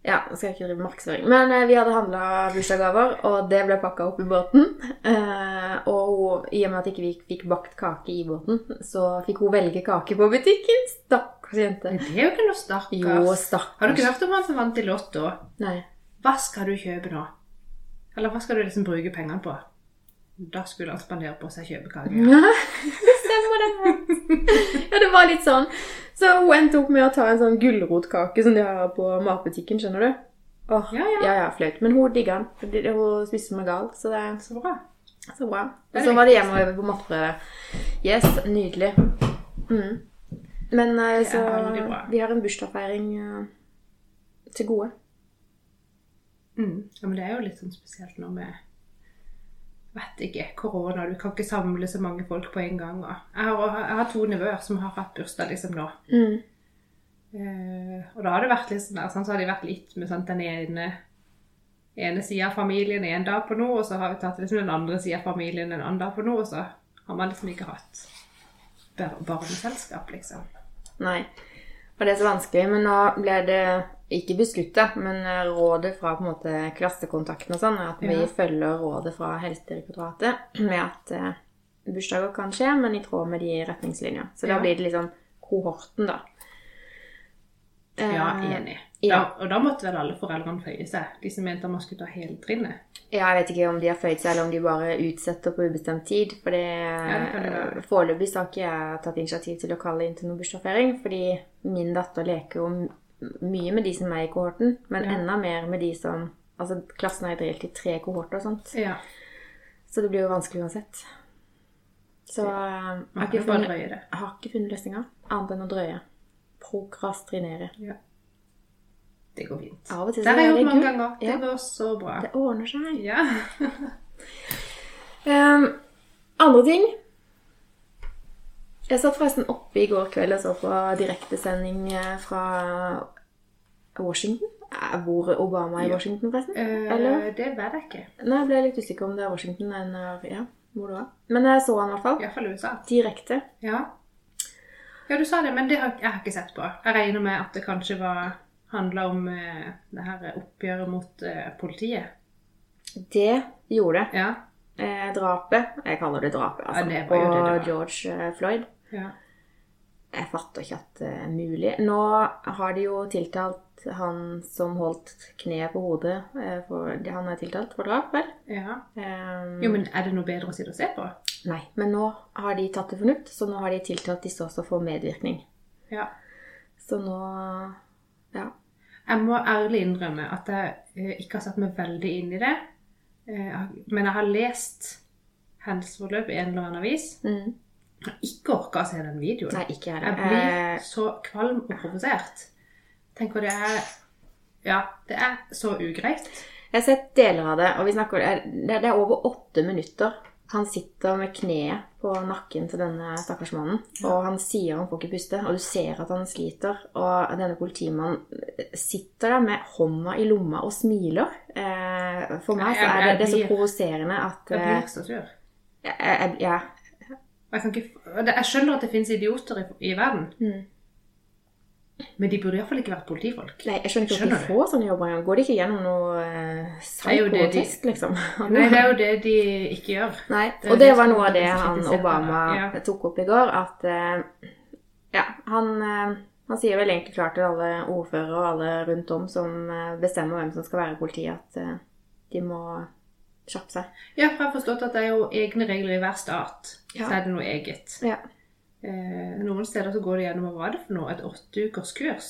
Ja, nå skal jeg ikke drive markedsføring, men eh, vi hadde handla bursdagsgaver, og det ble pakka opp i båten. Eh, og i og med at ikke vi ikke fikk bakt kake i båten, så fikk hun velge kake på butikken. Stakkars jente. Men det er jo ikke noe stakkars. Jo, stakkars. Har du ikke hørt om han som vant i Lotto? Nei. Hva skal du kjøpe nå? Eller hva skal du liksom bruke pengene på? Da skulle han spandere på seg kjøpekake. Stemmer det. Ja, det var litt sånn. Så hun endte opp med å ta en sånn gulrotkake som de har på matbutikken, skjønner du. Åh, Ja, ja. ja, ja, flaut. Men hun digga den. Hun spiste meg gal, så det er Så bra. så bra. Og så var det hjemme og øve på matprøve. Yes, nydelig. Mm. Men er så vi har en bursdagsfeiring eh, til gode. Mm. Ja, men det er jo litt sånn spesielt nå med Vet ikke. Korona. Du kan ikke samle så mange folk på en gang. Jeg, har, jeg har to nevøer som har hatt bursdag liksom nå. Mm. Uh, og da har det vært litt sånn sånn, så har de vært litt med sånn, den ene ene sida av familien en dag på noe, og så har vi tatt liksom den andre sida av familien en annen dag på noe, og så har man liksom ikke hatt barneselskap, liksom. Nei. Og det er så vanskelig, men nå ble det ikke beskutt, da, men eh, rådet fra på en måte klassekontakten og sånn, er at vi Ja. følger rådet fra Helsedirektoratet med at eh, bursdager kan skje, men i tråd med de retningslinjer. Så da blir det liksom kohorten, da. Ja, Eh, enig. ja. Da, og da måtte vel alle foreldrene føye seg, de som mente man skulle ta hele trinnet. Ja, jeg vet ikke om de har føyd seg, eller om de bare utsetter på ubestemt tid. For det, det det foreløpig så har ikke jeg tatt initiativ til å kalle inn til noen bursdagsfeiring. Fordi min datter leker jo mye med de som er i kohorten, men Ja. enda mer med de som Altså, klassen er delt i tre kohorter og sånt. Ja, Så det blir jo vanskelig uansett. Så eh, jeg har ikke funnet, har ikke funnet løsninger annet enn å drøye. Prokrastinere. Ja. Det går fint. Av og til Det har jeg gjort mange ganger. Det Ja. går så bra. Det ordner seg. Ja. um, andre ting Jeg satt forresten oppe i går kveld og så på direktesending eh, fra Washington. Eh, Bor Obama i Washington, forresten? Eh, Eller? det vet jeg ikke. Nei, jeg ble litt usikker om det er Washington eller ja, hvor det var. Men jeg så han i hvert fall. Iallfall USA. Direkte. Ja. Ja, du sa det, men det har jeg har ikke sett på. Jeg regner med at det kanskje var handla om eh, det her oppgjøret mot eh, politiet. Det gjorde det. Ja. Eh, drapet Jeg kaller det drapet, altså. Ja, det på det det. George eh, Floyd. ja. Jeg fatter ikke at det er mulig. Nå har de jo tiltalt han som holdt kneet på hodet. eh, For, han er tiltalt for drap, vel? ja. Um, Jo, men er det noe bedre å sitte og se på? Nei, men nå har de tatt til fornuft, så nå har de tiltalt disse også for medvirkning. Ja. Så nå Ja. Jeg må ærlig innrømme at jeg eh, ikke har satt meg veldig inn i det. Eh, men jeg har lest hendelsesforløpet i en eller annen avis. Mm. Jeg har ikke orka å se den videoen. Nei, ikke jeg Jeg blir så kvalm og provosert. Tenker det er Ja, det er så ugreit. Jeg har sett deler av det, og vi snakker Det er, det er over åtte minutter. Han sitter med kneet på nakken til denne stakkars mannen, og han sier han får ikke puste, og du ser at han sliter. Og denne politimannen sitter der med hånda i lomma og smiler. Eh, for meg så er det, det er så provoserende at Jeg eh, blir så sur. jeg, jeg, jeg, Jeg, kan ikke, jeg skjønner at det finnes idioter i, i verden, Mm. Men de burde iallfall ikke vært politifolk. Nei, jeg skjønner ikke Skjønner de får sånne jobber engang. Går de ikke gjennom noe eh, de- psykotest, liksom? Nei, det er jo det de ikke gjør. Nei, Det og det var noe av det han Obama ja. tok opp i går, at eh, ja, han, eh, han sier vel egentlig klart til alle ordførere og alle rundt om som eh, bestemmer hvem som skal være i politiet, at eh, de må kjappe seg. Ja, for jeg har forstått at det er jo egne regler i hver stat. Ja. Så er det noe eget. Ja. Eh, noen steder så går det gjennom hva var det for noe? Et åtte ukers kurs.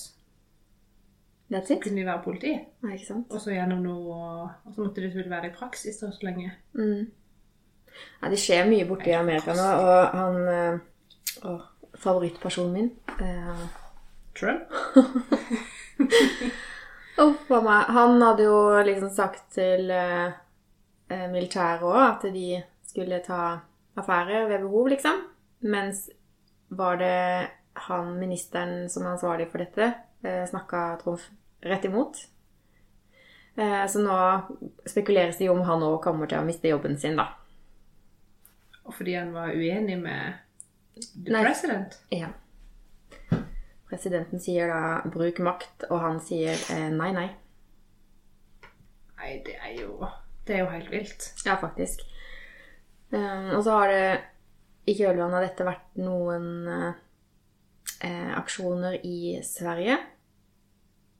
That's it. kunne de være politi. Nei, ikke sant? Og så gjennom noe Og så måtte de selvfølgelig være i praksis så lenge. Mm. Ja, det skjer mye borte i Amerika nå, og han eh, å, Favorittpersonen min eh, Trump? Uff a meg. Han hadde jo liksom sagt til eh, eh, militæret òg at de skulle ta affære ved behov, liksom. Mens var det han ministeren som er ansvarlig for dette, eh, snakka Trumf rett imot. Eh, så nå spekuleres det jo om han òg kommer til å miste jobben sin, da. Og fordi han var uenig med the Nei. president? Ja. Presidenten sier da 'bruk makt', og han sier eh, nei, nei. Nei, det er jo Det er jo helt vilt. Ja, faktisk. Og så har det i kjølvannet av dette vært noen eh, eh, aksjoner i Sverige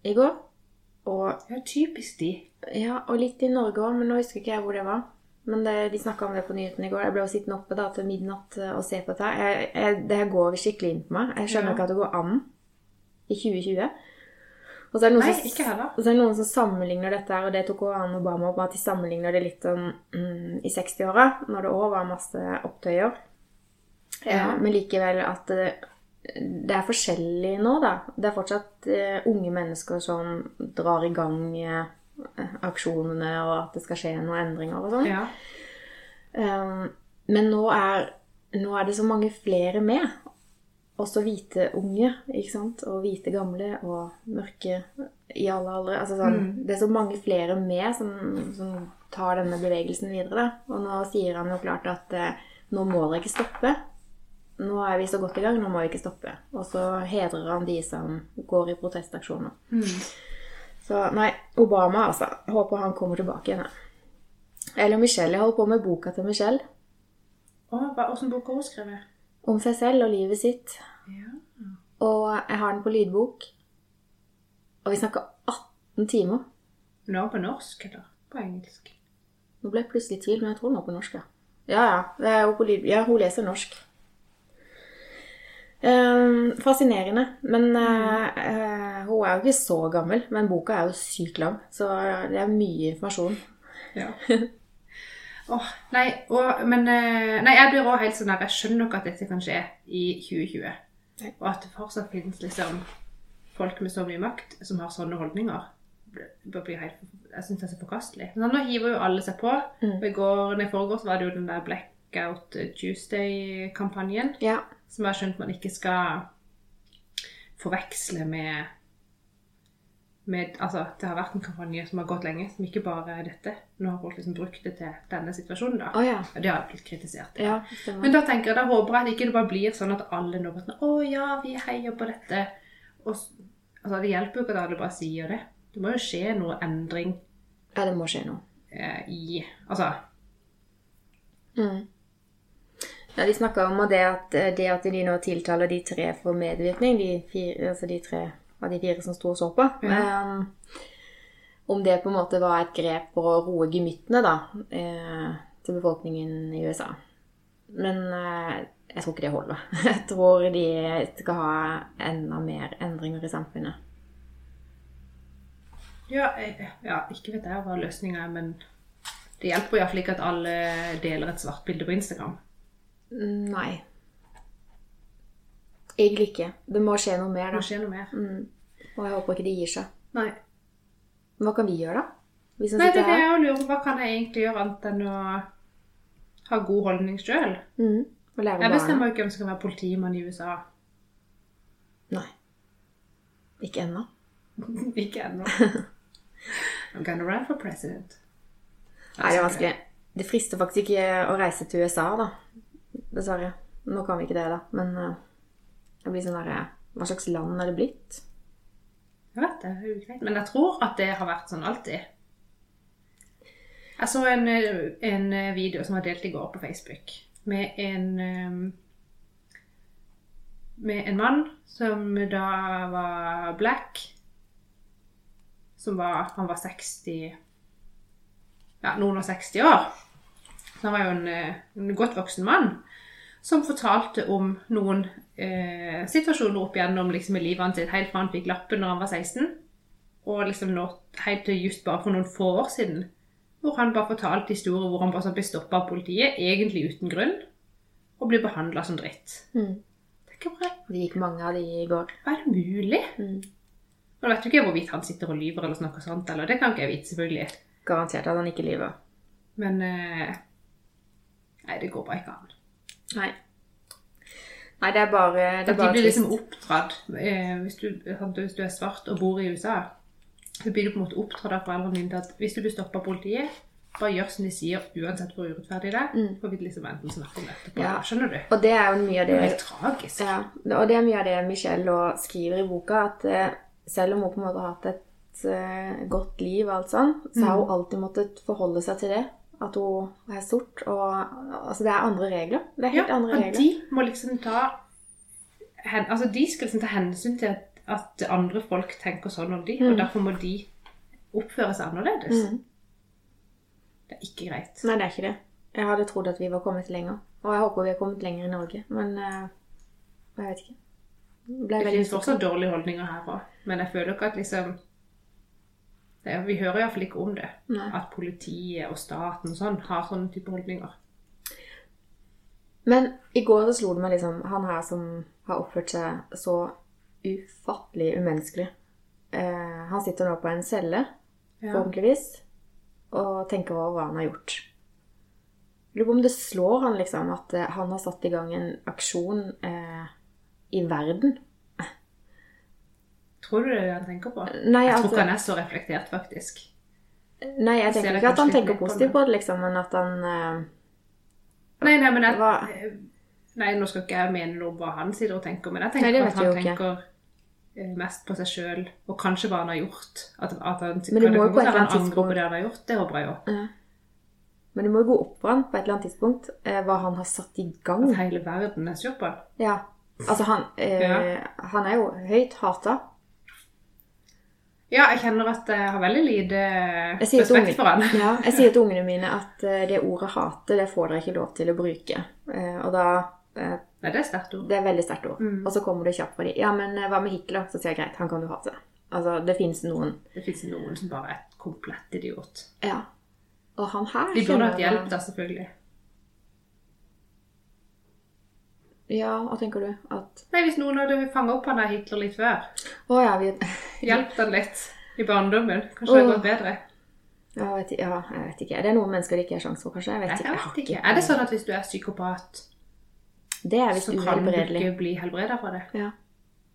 i går. Og, er typisk de. ja, og litt i Norge òg, men nå husker ikke jeg hvor det var. Men det, de snakka om det på nyhetene i går. Jeg ble jo sittende oppe da til midnatt eh, og se på dette. Jeg, jeg, det her går skikkelig inn på meg. Jeg skjønner Ja. ikke at det går an i 2020. Og så er det noen, Nei, som, og så er det noen som sammenligner dette her, og det tok også Anne Obama opp, at de sammenligner det litt sånn mm, i 60-åra, når det òg var masse opptøyer. Ja. Eh, men likevel at det, det er forskjellig nå, da. Det er fortsatt eh, unge mennesker som drar i gang eh, aksjonene, og at det skal skje noen endringer og sånn. Ja. Um, men nå er, nå er det så mange flere med. Også hvite unge, ikke sant? Og hvite gamle og mørke i alle aldre. Altså sånn, Mm. Det er så mange flere med som, som tar denne bevegelsen videre. Da. Og nå sier han jo klart at eh, nå må dere ikke stoppe. Nå er vi så godt i gang, nå må vi ikke stoppe. Og så hedrer han de som går i protestaksjoner. Mm. Så nei, Obama, altså. Håper han kommer tilbake igjen. Eller Michelle. Jeg holder på med boka til Michelle. Åssen bok har hun skrevet? Om seg selv og livet sitt. Ja. Og jeg har den på lydbok. Og vi snakker 18 timer. Nå er på norsk, eller på engelsk? Nå ble jeg plutselig i tvil, men jeg tror hun er på norsk. Ja, ja. ja, det er jo på lyd... ja hun leser norsk. Ehm, fascinerende. Men eh, eh, hun er jo ikke så gammel. Men boka er jo sykt lang, så det er mye informasjon. Ja. oh, nei, og, men eh, Nei, jeg blir også helt sånn at Jeg skjønner nok at dette kan skje i 2020. Nei. Og at det fortsatt finnes liksom folk med så mye makt som har sånne holdninger. Det blir helt, jeg syns det er så forkastelig. Men nå hiver jo alle seg på. Mm. Og I går, nei, i forgårs var det jo den der Blackout Tuesday-kampanjen. Ja. Som jeg har skjønt man ikke skal forveksle med med, altså, Det har vært en kampanje som har gått lenge, som ikke bare er dette. Nå har folk liksom brukt det til denne situasjonen. da. Oh, ja. Og Det har blitt kritisert. Ja. Men da tenker jeg, da håper jeg at ikke det bare blir sånn at alle nå bare sånn Å ja, vi heier på dette. Og, altså, Det hjelper jo ikke at alle bare sier det. Det må jo skje noe endring Ja, det må skje noe. eh, i Altså Mm. Ja, De snakka om det at, det at de nå tiltaler de tre for medvirkning, de, fire, altså de tre av de fire som sto og så på. Mm. Um, om det på en måte var et grep for å roe gemyttene da, eh, til befolkningen i USA. Men eh, jeg tror ikke det holder. Jeg tror de skal ha enda mer endringer i samfunnet. Ja, jeg, ja ikke vet jeg hva løsninga er, men det hjelper iallfall ikke at alle deler et svart bilde på Instagram. Nei. Egentlig ikke. Det må skje noe mer, Det må skje noe mer. Mm. Og jeg håper ikke de gir seg. Nei. Hva kan vi gjøre, da? Hvis Nei, det er det jeg lurer på. Hva kan jeg egentlig gjøre annet enn å ha god holdning sjøl? Mm. Og lære Jeg bestemmer jo ikke om jeg skal være politimann i USA. Nei. Ikke ennå. ikke ennå. I'm gonna run for president. Nei, det er vanskelig. Det frister faktisk ikke å reise til USA, da. Dessverre. Nå kan vi ikke det, da. Men uh, det blir sånn derre Hva slags land er det blitt? Jeg vet det. Men jeg tror at det har vært sånn alltid. Jeg så en, eh, en video som var delt i går på Facebook med en eh, med en mann som da var black. Som var Han var 60 Ja, noen og 60 år. Så han var jo en, eh, en godt voksen mann som fortalte om noen eh, situasjoner opp igjennom liksom, i livet hans helt fra han fikk lappen når han var 16, og liksom nå helt til just bare for noen få år siden, hvor han bare fortalte historier hvor han bare så ble stoppa av politiet, egentlig uten grunn, og ble behandla som dritt. Mm. Det er ikke bra. Det gikk mange av de i går. Hva er det mulig? Mm. Nå vet du ikke hvorvidt han sitter og lyver eller snakker sånt, eller det kan ikke jeg vite, selvfølgelig. Garantert at han ikke lyver. Men eh, Nei, det går bare ikke an. Nei. Nei, det er bare, det de blir liksom oppdratt eh, hvis, du, hvis du er svart og bor i USA, så blir du på en måte oppdratt av foreldrene dine til at hvis du blir stoppa av politiet, bare gjør som de sier, uansett hvor urettferdig det er. Mm. For vi liksom enten snakke om dette. Ja. Skjønner du? Og det er jo mye av Det det er tragisk. Ja, og det er mye av det Michelle skriver i boka, at eh, selv om hun på en måte har hatt et eh, godt liv, og alt sånn, så har hun alltid måttet forholde seg til det. At hun er sort. Og altså, det er andre regler. Det er Ja, helt andre og regler. de må liksom ta hen, Altså, de skal liksom ta hensyn til at, at andre folk tenker sånn om de, Mm. og derfor må de oppføre seg annerledes. Mm. Det er ikke greit. Nei, det er ikke det. Jeg hadde trodd at vi var kommet lenger. Og jeg håper vi har kommet lenger i Norge. Men uh, jeg vet ikke. Det finnes fortsatt dårlige holdninger her òg, men jeg føler ikke at liksom er- Vi hører iallfall ikke om det. Nei. At politiet og staten og sånn har sånne type holdninger. Men i går så slo det meg liksom Han her som har oppført seg så ufattelig umenneskelig. Eh, han sitter nå på en celle, Ja. forhåpentligvis, og tenker over hva han har gjort. Lurer på om det slår han liksom at eh, han har satt i gang en aksjon eh, i verden. Tror du det han tenker på? Nei, Jeg tror altså- ikke han er så reflektert, faktisk. Nei, jeg tenker ikke at han tenker positivt på det, liksom, men at han uh, Nei, nei, men jeg, Hva? Nei, nå skal ikke jeg mene noe om hva han sitter og tenker, men jeg tenker nei, at han tenker ikke. eh, mest på seg sjøl, og kanskje hva han har gjort. At, at han, Men det må jo på et eller annet på tidspunkt- det han har gjort, det håper jeg jo. ja. Men det må jo gå opp for han på et eller annet tidspunkt eh, hva han har satt i gang. At hele verden er sur på han. Ja. Altså, han, eh, Ja. han er jo høyt hata. Ja, jeg kjenner at jeg har veldig lite respekt for han. ja, jeg sier til ungene mine at eh, det ordet hate, det får dere ikke lov til å bruke. Eh, og da eh, Nei, det er sterkt ord. Det er veldig sterkt ord. Mm. Og så kommer det kjapt for dem. Ja, men eh, hva med Hitler? Så sier jeg greit, han kan du hate. Altså, det fins noen Det fins noen som bare er et komplett idiot. Ja. Og han her De burde hatt hjelp, da, selvfølgelig. Ja, hva tenker du? At Nei, Hvis noen hadde fanga opp han der Hitler litt før, Å ja, vi hjulpet han litt i barndommen, kanskje det hadde gått bedre. ja, jeg vet, ja, jeg vet ikke. Det er noen mennesker det ikke er sjanse for, kanskje? Jeg vet Nei, jeg vet ikke. Er det sånn at hvis du er psykopat, Det er visst så kan du ikke bli helbreda fra det? Ja.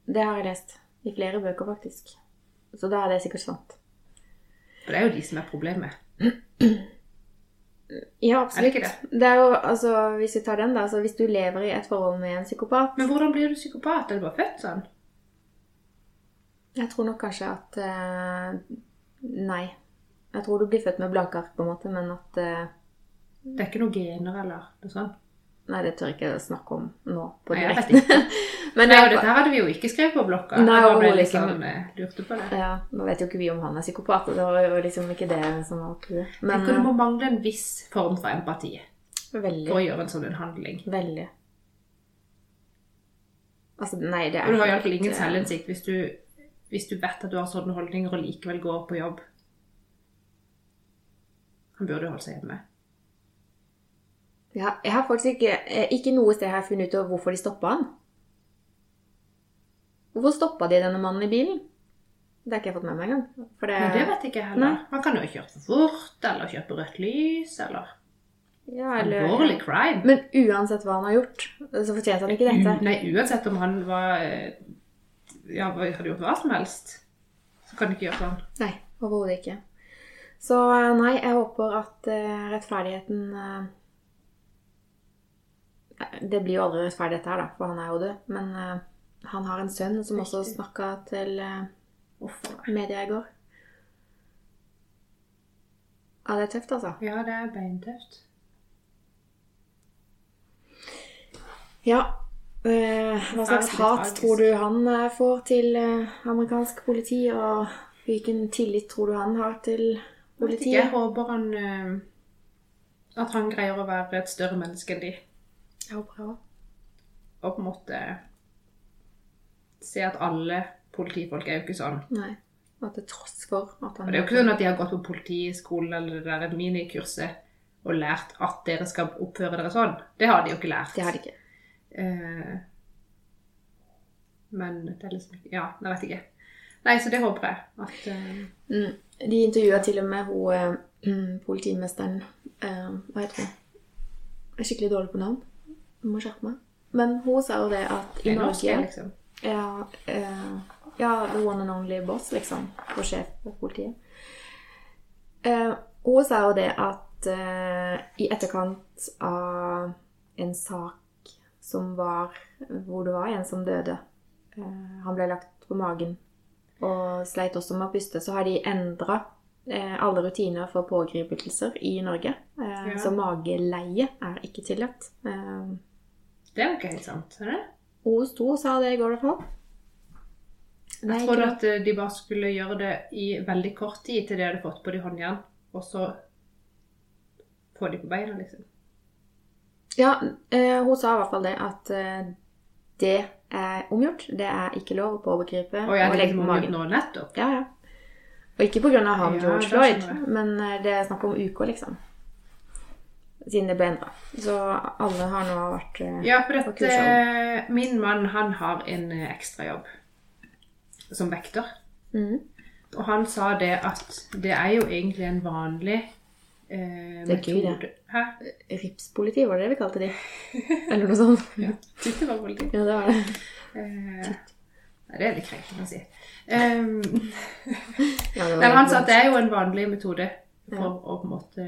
Det har jeg lest. I flere bøker, faktisk. Så da er det sikkert sant. For det er jo de som er problemet. Ja, Er det absolutt. ikke det? Det er jo, altså, Hvis vi tar den, da. Altså, hvis du lever i et forhold med en psykopat Men hvordan blir du psykopat? Er du bare født sånn? Jeg tror nok kanskje at uh, Nei. Jeg tror du blir født med blanke ark, på en måte, men at uh, Det er ikke noen gener eller noe sånt? Nei, det tør jeg ikke snakke om nå. på direkten. men Nei, dette hadde vi jo ikke skrevet på blokka. Nei, bare ble liksom, eh, lurte på det. ja, Nå vet jo ikke vi om han er psykopat, og det var jo liksom ikke det som var clouet. Men du må mangle en viss form for empati veldig. for å gjøre en sånn en handling. Veldig. Altså, nei, det er Og du har iallfall ingen eh, selvinnsikt hvis hvis du vet at du har sånne holdninger og likevel går på jobb. Han burde jo holde seg hjemme. Ja, jeg har faktisk ikke eh, Ikke noe sted har funnet ut av hvorfor de stoppa han. Hvorfor stoppa de denne mannen i bilen? Det har ikke jeg fått med meg engang. For det, Men det vet ikke jeg heller. Nei. Han kan jo ha kjørt for fort, eller kjørt på rødt lys, eller ja, eller, alvorlig crime. Men uansett hva han har gjort, så fortjente han ikke dette. Nei, uansett om han var eh, Ja, hadde gjort hva som helst, så kan du ikke gjøre sånn. Nei, overhodet ikke. Så eh, nei, jeg håper at rettferdigheten Det blir jo aldri rettferdig dette her, da, for han er jo død. Men uh, han har en sønn som også snakka til uh, media i går. Ja, det er tøft, altså. Ja, det er beintøft. Ja. eh, hva slags hat tror du han får til amerikansk politi, og hvilken tillit tror du han har til politiet? Jeg håper han eh, At han greier å være et større menneske enn de. Jeg håper det òg. Og på en måte se at alle politifolk er jo ikke sånn. Nei. Og til tross for at han Og det er jo ikke sånn at de har gått på politiskolen eller det der minikurset og lært at dere skal oppføre dere sånn. Det har de jo ikke lært. Det har de ikke. Eh, men det er liksom Ja, jeg vet ikke. Nei, så det håper jeg. At eh, Mm. De intervjua til og med hun eh, politimesteren eh, Hva heter hun? Jeg er skikkelig dårlig på navn. Jeg må skjerpe meg. Men hun sa jo det at i Norge liksom. ja, uh, ja, the one and only boss, liksom. Og sjef for politiet. Uh, hun sa jo det at uh, i etterkant av en sak som var Hvor det var en som døde Han ble lagt på magen og sleit også med å puste, så har de endra alle rutiner for pågripelser i Norge. Ja. Så mageleie er ikke tillatt. Det er jo ikke helt sant. er det? hun sto og sa det i går, i hvert fall. Jeg trodde at eh, de bare skulle gjøre det i veldig kort tid til de hadde fått på de håndjern, og så få de på beina, liksom. Ja, eh, hun sa i hvert fall det at eh, det er omgjort. Det er ikke lov på overgripet Og jeg og legge på magen. nå nettopp. Ja, ja. Og ikke av han Ja, George Floyd, men det er snakk om uker, liksom. Siden det ble endra. Så alle har nå vært eh, Ja, for at eh, min mann han har en eh, ekstrajobb som vekter. Mm. Og han sa det at det er jo egentlig en vanlig eh, Det er gøy, metode. Hæ? Ripspoliti, var det det vi kalte de? Eller noe sånt. Ja, det var politi. Ja, det var det. Eh, nei, det er litt krenkende å si. Um, Ja, han sa at det er jo en vanlig metode for å på en måte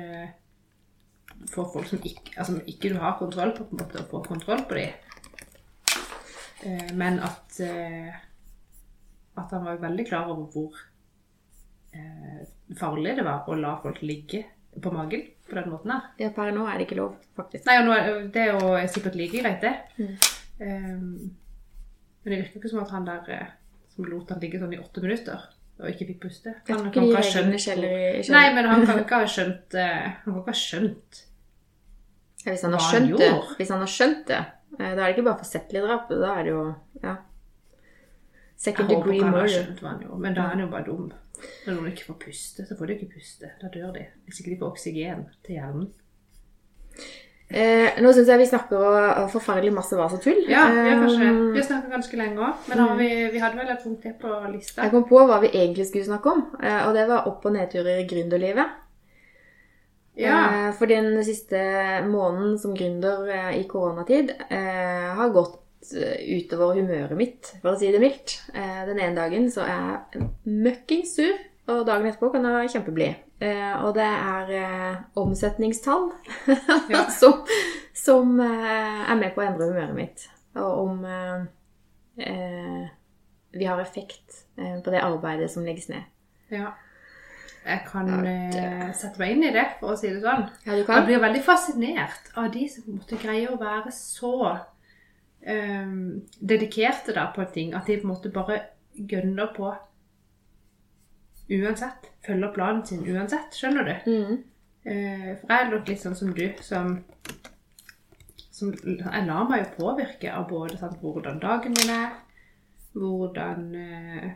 få folk som ikke, altså, ikke du har kontroll på, på en måte, å få kontroll på dem. Eh, men at, eh, at han var veldig klar over hvor eh, farlig det var å la folk ligge på magen på den måten her. Ja, per nå er det ikke lov, faktisk. Nei, og nå, er- det er jo sikkert like greit, det. Mm. Um, men det virker ikke som at han der som lot han ligge sånn i åtte minutter og ikke fikk puste Jeg Han tror kan ikke ha skjønt Nei, han kan ikke ha skjønt Han kan ikke ha skjønt Hvis han har skjønt det, hvis han har skjønt det, eh, da er det ikke bare forsettlig drap. Da er det jo ja. Jeg Second håper degree murder. men da er han jo bare dum. Når noen ikke får puste, så får de ikke puste. Da dør de. Hvis ikke de får oksygen til hjernen. Eh, nå syns jeg vi snakker forferdelig masse vas og tull. Ja, vi har Eh, Vi har snakket ganske lenge òg, men har vi, vi hadde vel et punkt til på lista. Jeg kom på hva vi egentlig skulle snakke om, eh, og det var opp- og nedturer i gründerlivet. Ja. Eh, For den siste måneden som gründer eh, i koronatid eh, har gått utover humøret mitt, for å si det mildt. Eh, Den ene dagen så er jeg møkkings sur, og dagen etterpå kan jeg være kjempeblid. Eh, Og det er omsetningstall Ja. som, som er med på å endre humøret mitt. Og om eh, vi har effekt på det arbeidet som legges ned. ja. Jeg kan eh, sette meg inn i det, for å si det sånn. Ja, Jeg blir veldig fascinert av de som måtte greie å være så um, dedikerte da på en ting, at de på en måte bare gønner på uansett. Følger planen sin uansett, skjønner du? Mm. Uh, for jeg er nok litt sånn som du, som, som Jeg lar meg jo påvirke av både sant, hvordan dagen min er, hvordan eh,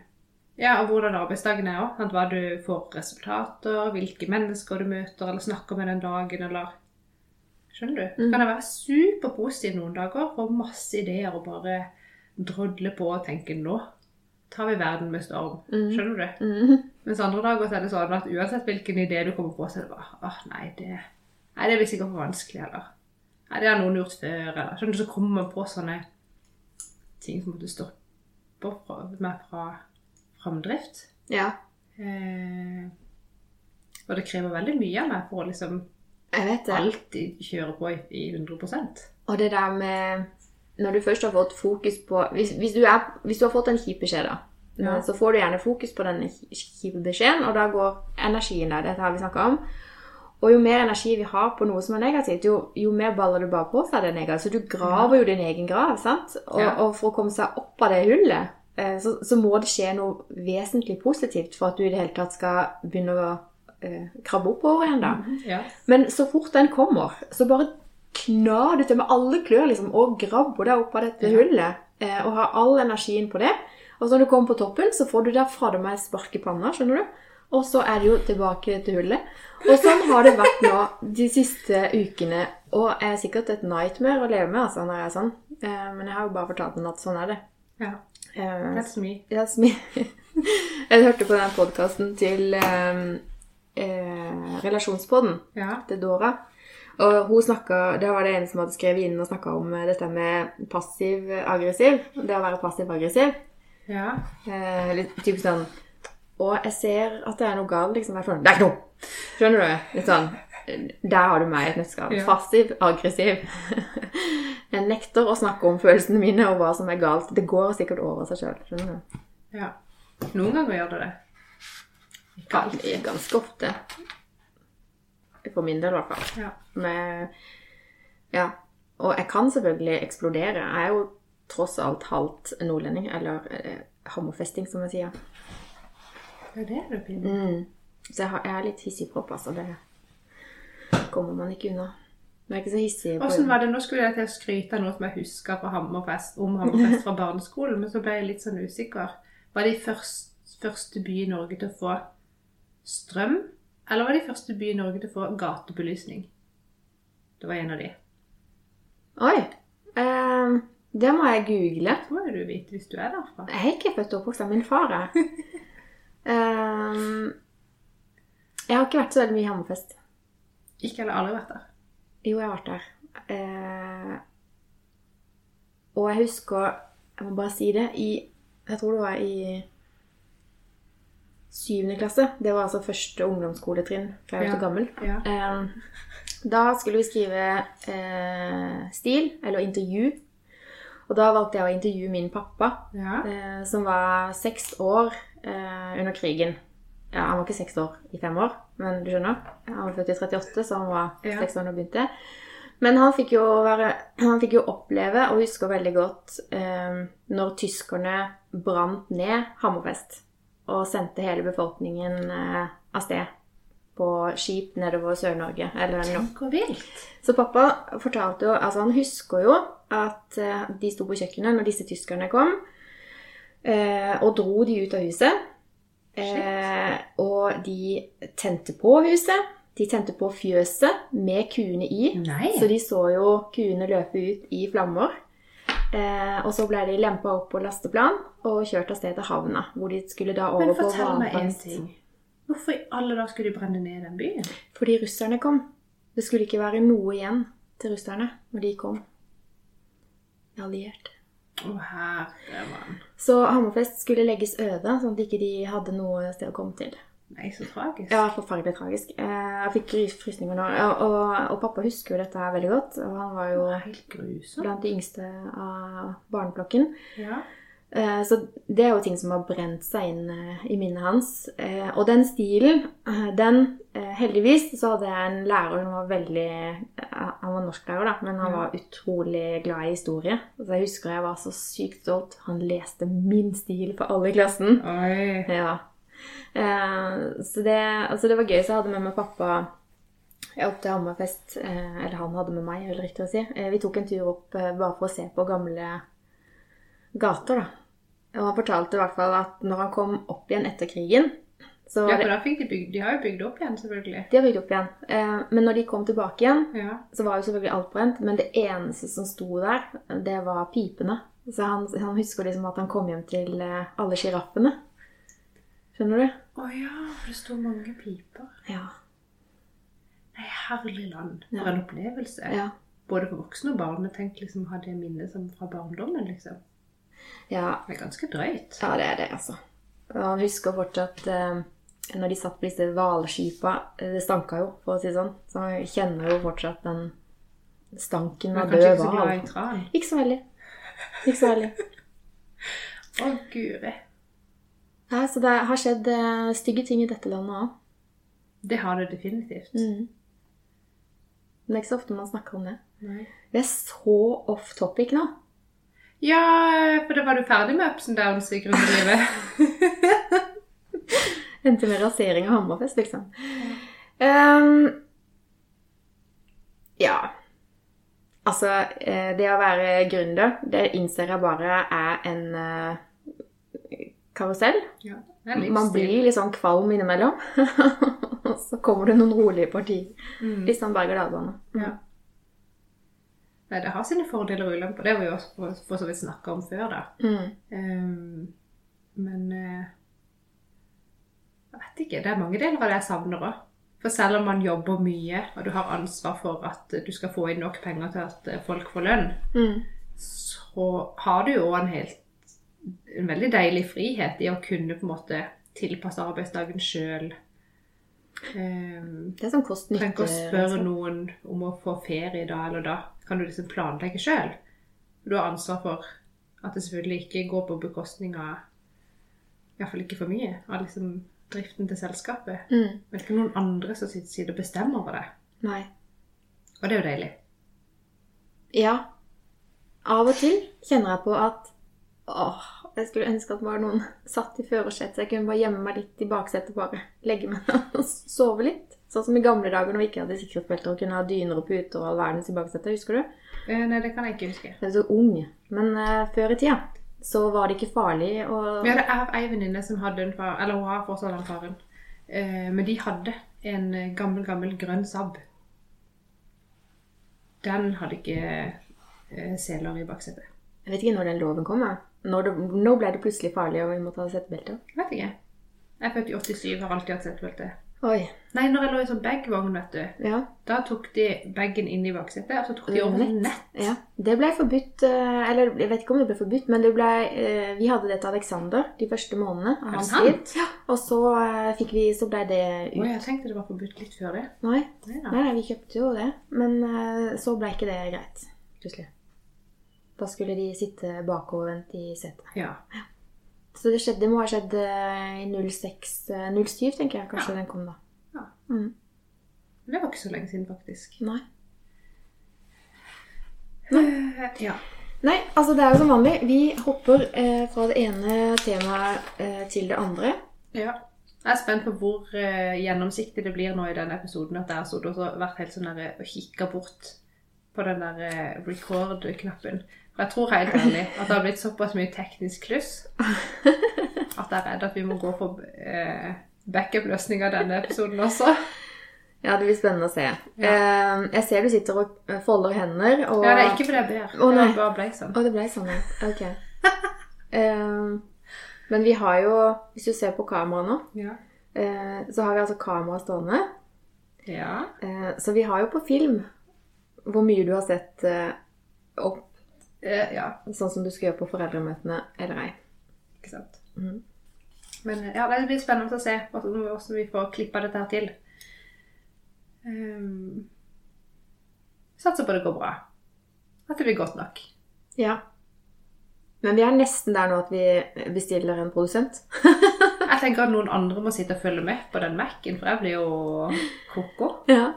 Ja, og hvordan arbeidsdagen er òg. Hva du får resultater, hvilke mennesker du møter eller snakker med den dagen, eller Skjønner du? Mm. kan jeg være superpositiv noen dager, få masse ideer og bare drodle på og tenke nå tar vi verden med storm. Skjønner du? Mm. Mens andre dager så er det sånn at uansett hvilken idé du kommer på, så er det bare åh, nei, det, nei, det blir sikkert for vanskelig, eller Nei, det har noen gjort før, eller skjønner du, så kommer man på sånne ting som måtte stoppe meg fra framdrift. Ja. Eh, og det krever veldig mye av meg for å liksom alltid kjøre på i, i 100% Og det der med Når du først har fått fokus på Hvis, hvis, du, er, hvis du har fått en kjip beskjed, da, Ja. så får du gjerne fokus på den kjipe beskjeden, og da går energien der. Dette har vi snakka om. Og jo mer energi vi har på noe som er negativt, jo, jo mer baller du bare på seg det negativt. Så du graver jo din egen grav, sant? Og, Ja. og for å komme seg opp av det hullet, eh, så, så må det skje noe vesentlig positivt for at du i det hele tatt skal begynne å eh, krabbe oppover igjen, da. Ja. Men så fort den kommer, så bare knar du til med alle klør liksom, og grabber deg opp av dette Ja. hullet. Eh, og har all energien på det. Og så når du kommer på toppen, så får du der fader meg spark i panna. skjønner du? Og så er det jo tilbake til hullet. Og sånn har det vært nå de siste ukene. Og er sikkert et nightmare å leve med altså, når jeg er sånn. Eh, men jeg har jo bare fortalt den at sånn er det. ja. Eh, That's me. That's me. jeg hørte på den podkasten til um, eh, Relasjonspodden Ja. til Dora. Og hun snakket, Det var det en som hadde skrevet inn og snakka om eh, dette med passiv-aggressiv. Det å være passiv-aggressiv. Ja. Eh, litt typisk sånn Og jeg ser at det er noe galt. liksom, sånn, Det er ikke noe! Skjønner du? Litt sånn, Der har du meg i et nøtteskall. Ja. Passiv-aggressiv. Jeg nekter å snakke om følelsene mine og hva som er galt. Det går sikkert over seg sjøl. Ja. Noen ganger gjør det det. Ikke alltid. Ganske, ofte. For min del, i hvert fall. Ja. med Ja. Og jeg kan selvfølgelig eksplodere. Jeg er jo tross alt halvt nordlending, eller eh, hammerfesting, som jeg sier. Ja, det er det pinlig. Mm. Så jeg, har, jeg er litt hissigpropp, altså. Det kommer man ikke unna. Man er ikke så hissig på Åssen var det? Nå skulle jeg til å skryte av noe som jeg huska om Hammerfest fra barneskolen, men så ble jeg litt sånn usikker. Var det først, første by i Norge til å få strøm, eller var det første by i Norge til å få gatebelysning? Det var en av de. Oi. Eh, det må jeg google. Det må jo du vite hvis du er derfra. Jeg er ikke født og oppvokst av min far. Jeg. Eh, jeg har ikke vært så veldig mye i Hammerfest. Ikke eller aldri vært der. Jo, jeg har vært der. Eh, og jeg husker Jeg må bare si det. I Jeg tror det var i syvende klasse. Det var altså første ungdomsskoletrinn, for jeg er jo Ja. så gammel. Ja. Eh, da skulle vi skrive eh, stil, eller intervju. Og da valgte jeg å intervjue min pappa, Ja. eh, som var seks år eh, under krigen. Ja, han var ikke seks år i fem år, men du skjønner. Han var født i 38, så han var seks år da han begynte. Men han fikk være, han fikk jo oppleve, og husker veldig godt, eh, når tyskerne brant ned Hammerfest og sendte hele befolkningen eh, av sted på skip nedover Sør-Norge. Eller Tenk vilt. så pappa fortalte jo Altså, han husker jo at eh, de sto på kjøkkenet når disse tyskerne kom, eh, og dro de ut av huset. Eh, og de tente på huset. De tente på fjøset med kuene i. Nei. Så de så jo kuene løpe ut i flammer. Eh, og så ble de lempa opp på lasteplan og kjørt av sted til havna, hvor de skulle da over på Men fortell meg en ting. Hvorfor i alle dager skulle de brenne ned den byen? Fordi russerne kom. Det skulle ikke være noe igjen til russerne når de kom. Alliert. Å, herre mann. Så Hammerfest skulle legges øde, sånn at ikke de hadde noe sted å komme til. Nei, så tragisk. Ja, forferdelig tragisk. Eh, Jeg fikk rys- frysninger nå. Og, Og, og pappa husker jo dette her veldig godt. Og han var jo grusomt. blant de yngste av barneflokken. Ja. Eh, Så det er jo ting som har brent seg inn eh, i minnet hans. Eh, Og den stilen, den Heldigvis så hadde jeg en lærer som var veldig Han var norsklærer, da, men han var utrolig glad i historie. Så jeg husker jeg var så sykt stolt. Han leste min stil for alle i klassen. Oi. Ja. Så det, altså det var gøy. Så jeg hadde med meg pappa jeg opp til Hammerfest. Eller han hadde med meg, er det riktig å si. Vi tok en tur opp bare for å se på gamle gater, da. Og han fortalte i hvert fall at når han kom opp igjen etter krigen, så Ja, for da fikk de bygd De har jo bygd opp igjen, selvfølgelig. De har bygd opp igjen. Eh, men når de kom tilbake igjen, Ja. så var jo selvfølgelig alt brent. Men det eneste som sto der, det var pipene. Så han, han husker liksom at han kom hjem til eh, alle sjiraffene. Skjønner du? Å ja, for det sto mange piper. Ja. Nei, herlig land. Ja. For en opplevelse. Ja. Både for voksne og barn. Men tenk liksom ha det minnet som fra barndommen, liksom. Ja. Det er ganske drøyt. Ja, det er det, altså. Og han husker fortsatt eh, når de satt på disse hvalskipa eh, Det stanka jo, for å si det sånn. Så han kjenner jo fortsatt den stanken Men av kanskje død ikke så glad i tran. Ikke så veldig. Ikke så veldig. Å, guri. Ja, så det har skjedd eh, stygge ting i dette landet òg. Det har det definitivt. Mm. Men det er ikke så ofte man snakker om det. Nei. Vi er så off topic nå. Ja, for da var du ferdig med ups and downs i grunnlivet. Endte med rasering av Hammerfest, liksom. Um, ja. Altså, eh, det å være gründer, det innser jeg bare er en eh, karusell. ja, Man blir litt sånn kvalm innimellom. Og så kommer det noen rolige partier. Mm. Litt sånn berg-og-dal-bane. Ja. Det har sine fordeler og ulemper. Det har vi jo også for, for så vidt snakka om før, da. Mm. Um, men uh, jeg vet ikke. Det er mange deler av det jeg savner òg. For selv om man jobber mye, og du har ansvar for at du skal få inn nok penger til at eh, folk får lønn, Mm. så har du jo en helt en veldig deilig frihet i å kunne på en måte tilpasse arbeidsdagen sjøl. Um, Det er sånn kost-nytte. trenger ikke å spørre noen om å få ferie da eller da. Kan du liksom planlegge sjøl. Du har ansvar for at det selvfølgelig ikke går på bekostning av Iallfall ikke for mye av liksom driften til selskapet. Mm. Men det er ikke noen andre som sitter og bestemmer over det. Nei. Og det er jo deilig. Ja. Av og til kjenner jeg på at åh, jeg skulle ønske at bare noen satt i førersetet, så jeg kunne bare gjemme meg litt i baksetet, bare legge meg ned og sove litt. Sånn som i gamle dager når vi ikke hadde sikkerhetsbelter og kunne ha dyner og puter og all verdens i baksetet. Husker du? Eh, nei, det kan jeg ikke huske. Jeg er så ung. Men eh, før i tida så var det ikke farlig å Ja, det er ei venninne som hadde en far, eller hun har fortsatt den faren. Eh, men de hadde en eh, gammel, gammel grønn Saab. Den hadde ikke eh, seler i baksetet. Jeg vet ikke når den loven kom. Når, det, nå ble det plutselig farlig og vi måtte ha settebelter? Vet ikke. Jeg er født i 87, har alltid hatt setebelte. Oi. Nei, når jeg lå i sånn bagvogn, vet du, Ja. da tok de bagen inn i baksetet, og så tok de over Nett. ja. Det ble forbudt eh, Eller jeg vet ikke om det ble forbudt, men det ble eh, Vi hadde det til Alexander de første månedene av hans liv. Ja. Og så eh, fikk vi Så ble det ut. Oi, jeg tenkte det var forbudt litt før det. Nei. Nei. Nei, vi kjøpte jo det. Men så ble ikke det greit, plutselig. Da skulle de sitte bakovervendt i setet. Ja. Så det, skjedde, det må ha skjedd eh, i 06, eh, 07, tenker jeg. Kanskje den kom da. Ja. Mm. Det var ikke så lenge siden, faktisk. Nei. Nei. Ja. Nei, altså det er jo som vanlig. Vi hopper eh, fra det ene temaet eh, til det andre. ja. Jeg er spent på hvor eh, gjennomsiktig det blir nå i denne episoden. At jeg har vært helt sånn der, og kikka bort på den der eh, record-knappen. For jeg tror helt ærlig at det har blitt såpass mye teknisk kluss at jeg er redd at vi må gå for eh, backup-løsning av denne episoden også. Ja, det blir spennende å se. Eh, jeg ser du sitter og folder hender. Og... Ja, det er ikke fordi jeg ber. Nei. Det bare ble sånn. Å, det ble sånn, ja. Ok. Eh, men vi har jo, hvis du ser på kameraet nå, Ja. eh, så har vi altså kamera stående. ja. Eh, så vi har jo på film hvor mye du har sett eh, opp, ja. sånn som du skal gjøre på foreldremøtene, eller ei. Ikke sant. Mm. Men eh, ja, det blir spennende å se hvordan vi får klippa dette her til. Um, satser på det går bra. At det blir godt nok. Ja. Men vi er nesten der nå at vi bestiller en produsent. Jeg tenker at noen andre må sitte og følge med på den Mac-en, for jeg blir jo koko. Ja.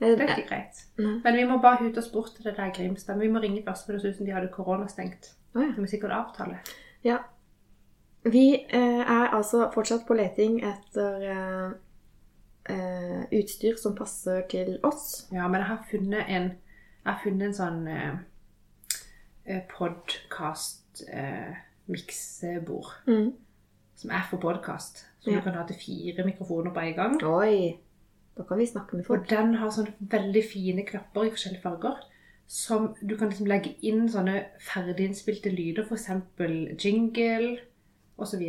Det er ikke greit. Men vi må bare hute oss bort til det der Grimstad. Vi må ringe først, for det ser ut som de hadde koronastengt. Oh, ja. Det må sikkert avtale. Ja. Vi eh, er altså fortsatt på leting etter eh, eh, utstyr som passer til oss. Ja, men jeg har funnet en, har funnet en sånn eh, eh, podcast eh. Mm. som er for podkast. Som Ja. du kan ha til fire mikrofoner på en gang. Oi! Da kan vi snakke med folk. Og den har sånne veldig fine knapper i forskjellige farger. Som du kan liksom legge inn sånne ferdiginnspilte lyder, f.eks. jingle osv.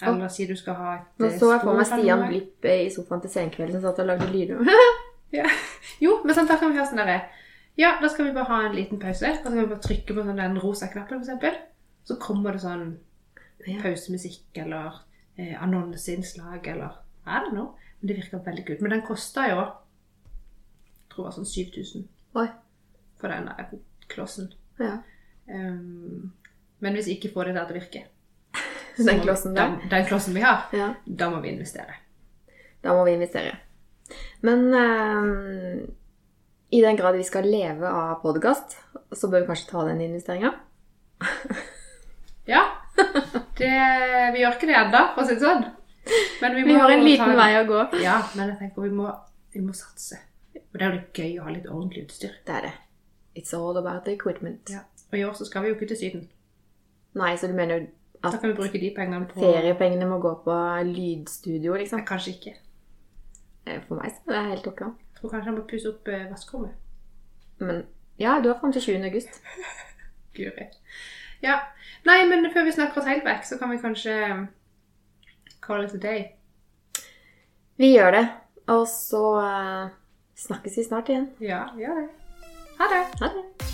Eller si du skal ha et Nå eh, så jeg for meg Stian. Blipp i sofaen til Senkveld som satt og lagde lyder. Ja. Jo, men sånn, da kan vi høre sånn derre Ja, da skal vi bare ha en liten pause. Da skal vi bare trykke på sånn den rosa knappen, f.eks. Så kommer det sånn pausemusikk eller eh, annonseinnslag eller I don't know. Men det virker veldig kult. Men den kosta jo jeg tror det var sånn 7000 Oi. for den der klossen. Ja. Um, men hvis vi ikke får det der til å virke Den klossen, vi-? Den, den klossen vi har, ja. da må vi investere. Da må vi investere. Men um, i den grad vi skal leve av podkast, så bør vi kanskje ta den investeringa. Ja. Det, vi gjør ikke det ennå, for å si det sånn. Men Vi har en liten vei å gå. Ja, men jeg tenker vi må, vi må satse. Og det er jo litt gøy å ha litt ordentlig utstyr. Det er det. It's all about the equipment. Ja. Og i år så skal vi jo ikke til Syden. Nei, så du mener jo Da at kan vi bruke de pengene på feriepengene må gå på lydstudio, liksom? Ja, Kanskje ikke. Eh, For meg så er det helt ok. Jeg tror kanskje jeg må pusse opp eh, vaskerommet. Men ja, du har fram til 20. august. Guri. Ja. Nei, men før vi snakker oss helt vekk, så kan vi kanskje call it a day. Vi gjør det. Og så uh, snakkes vi snart igjen. Ja, gjør det. Ha det. Ha det.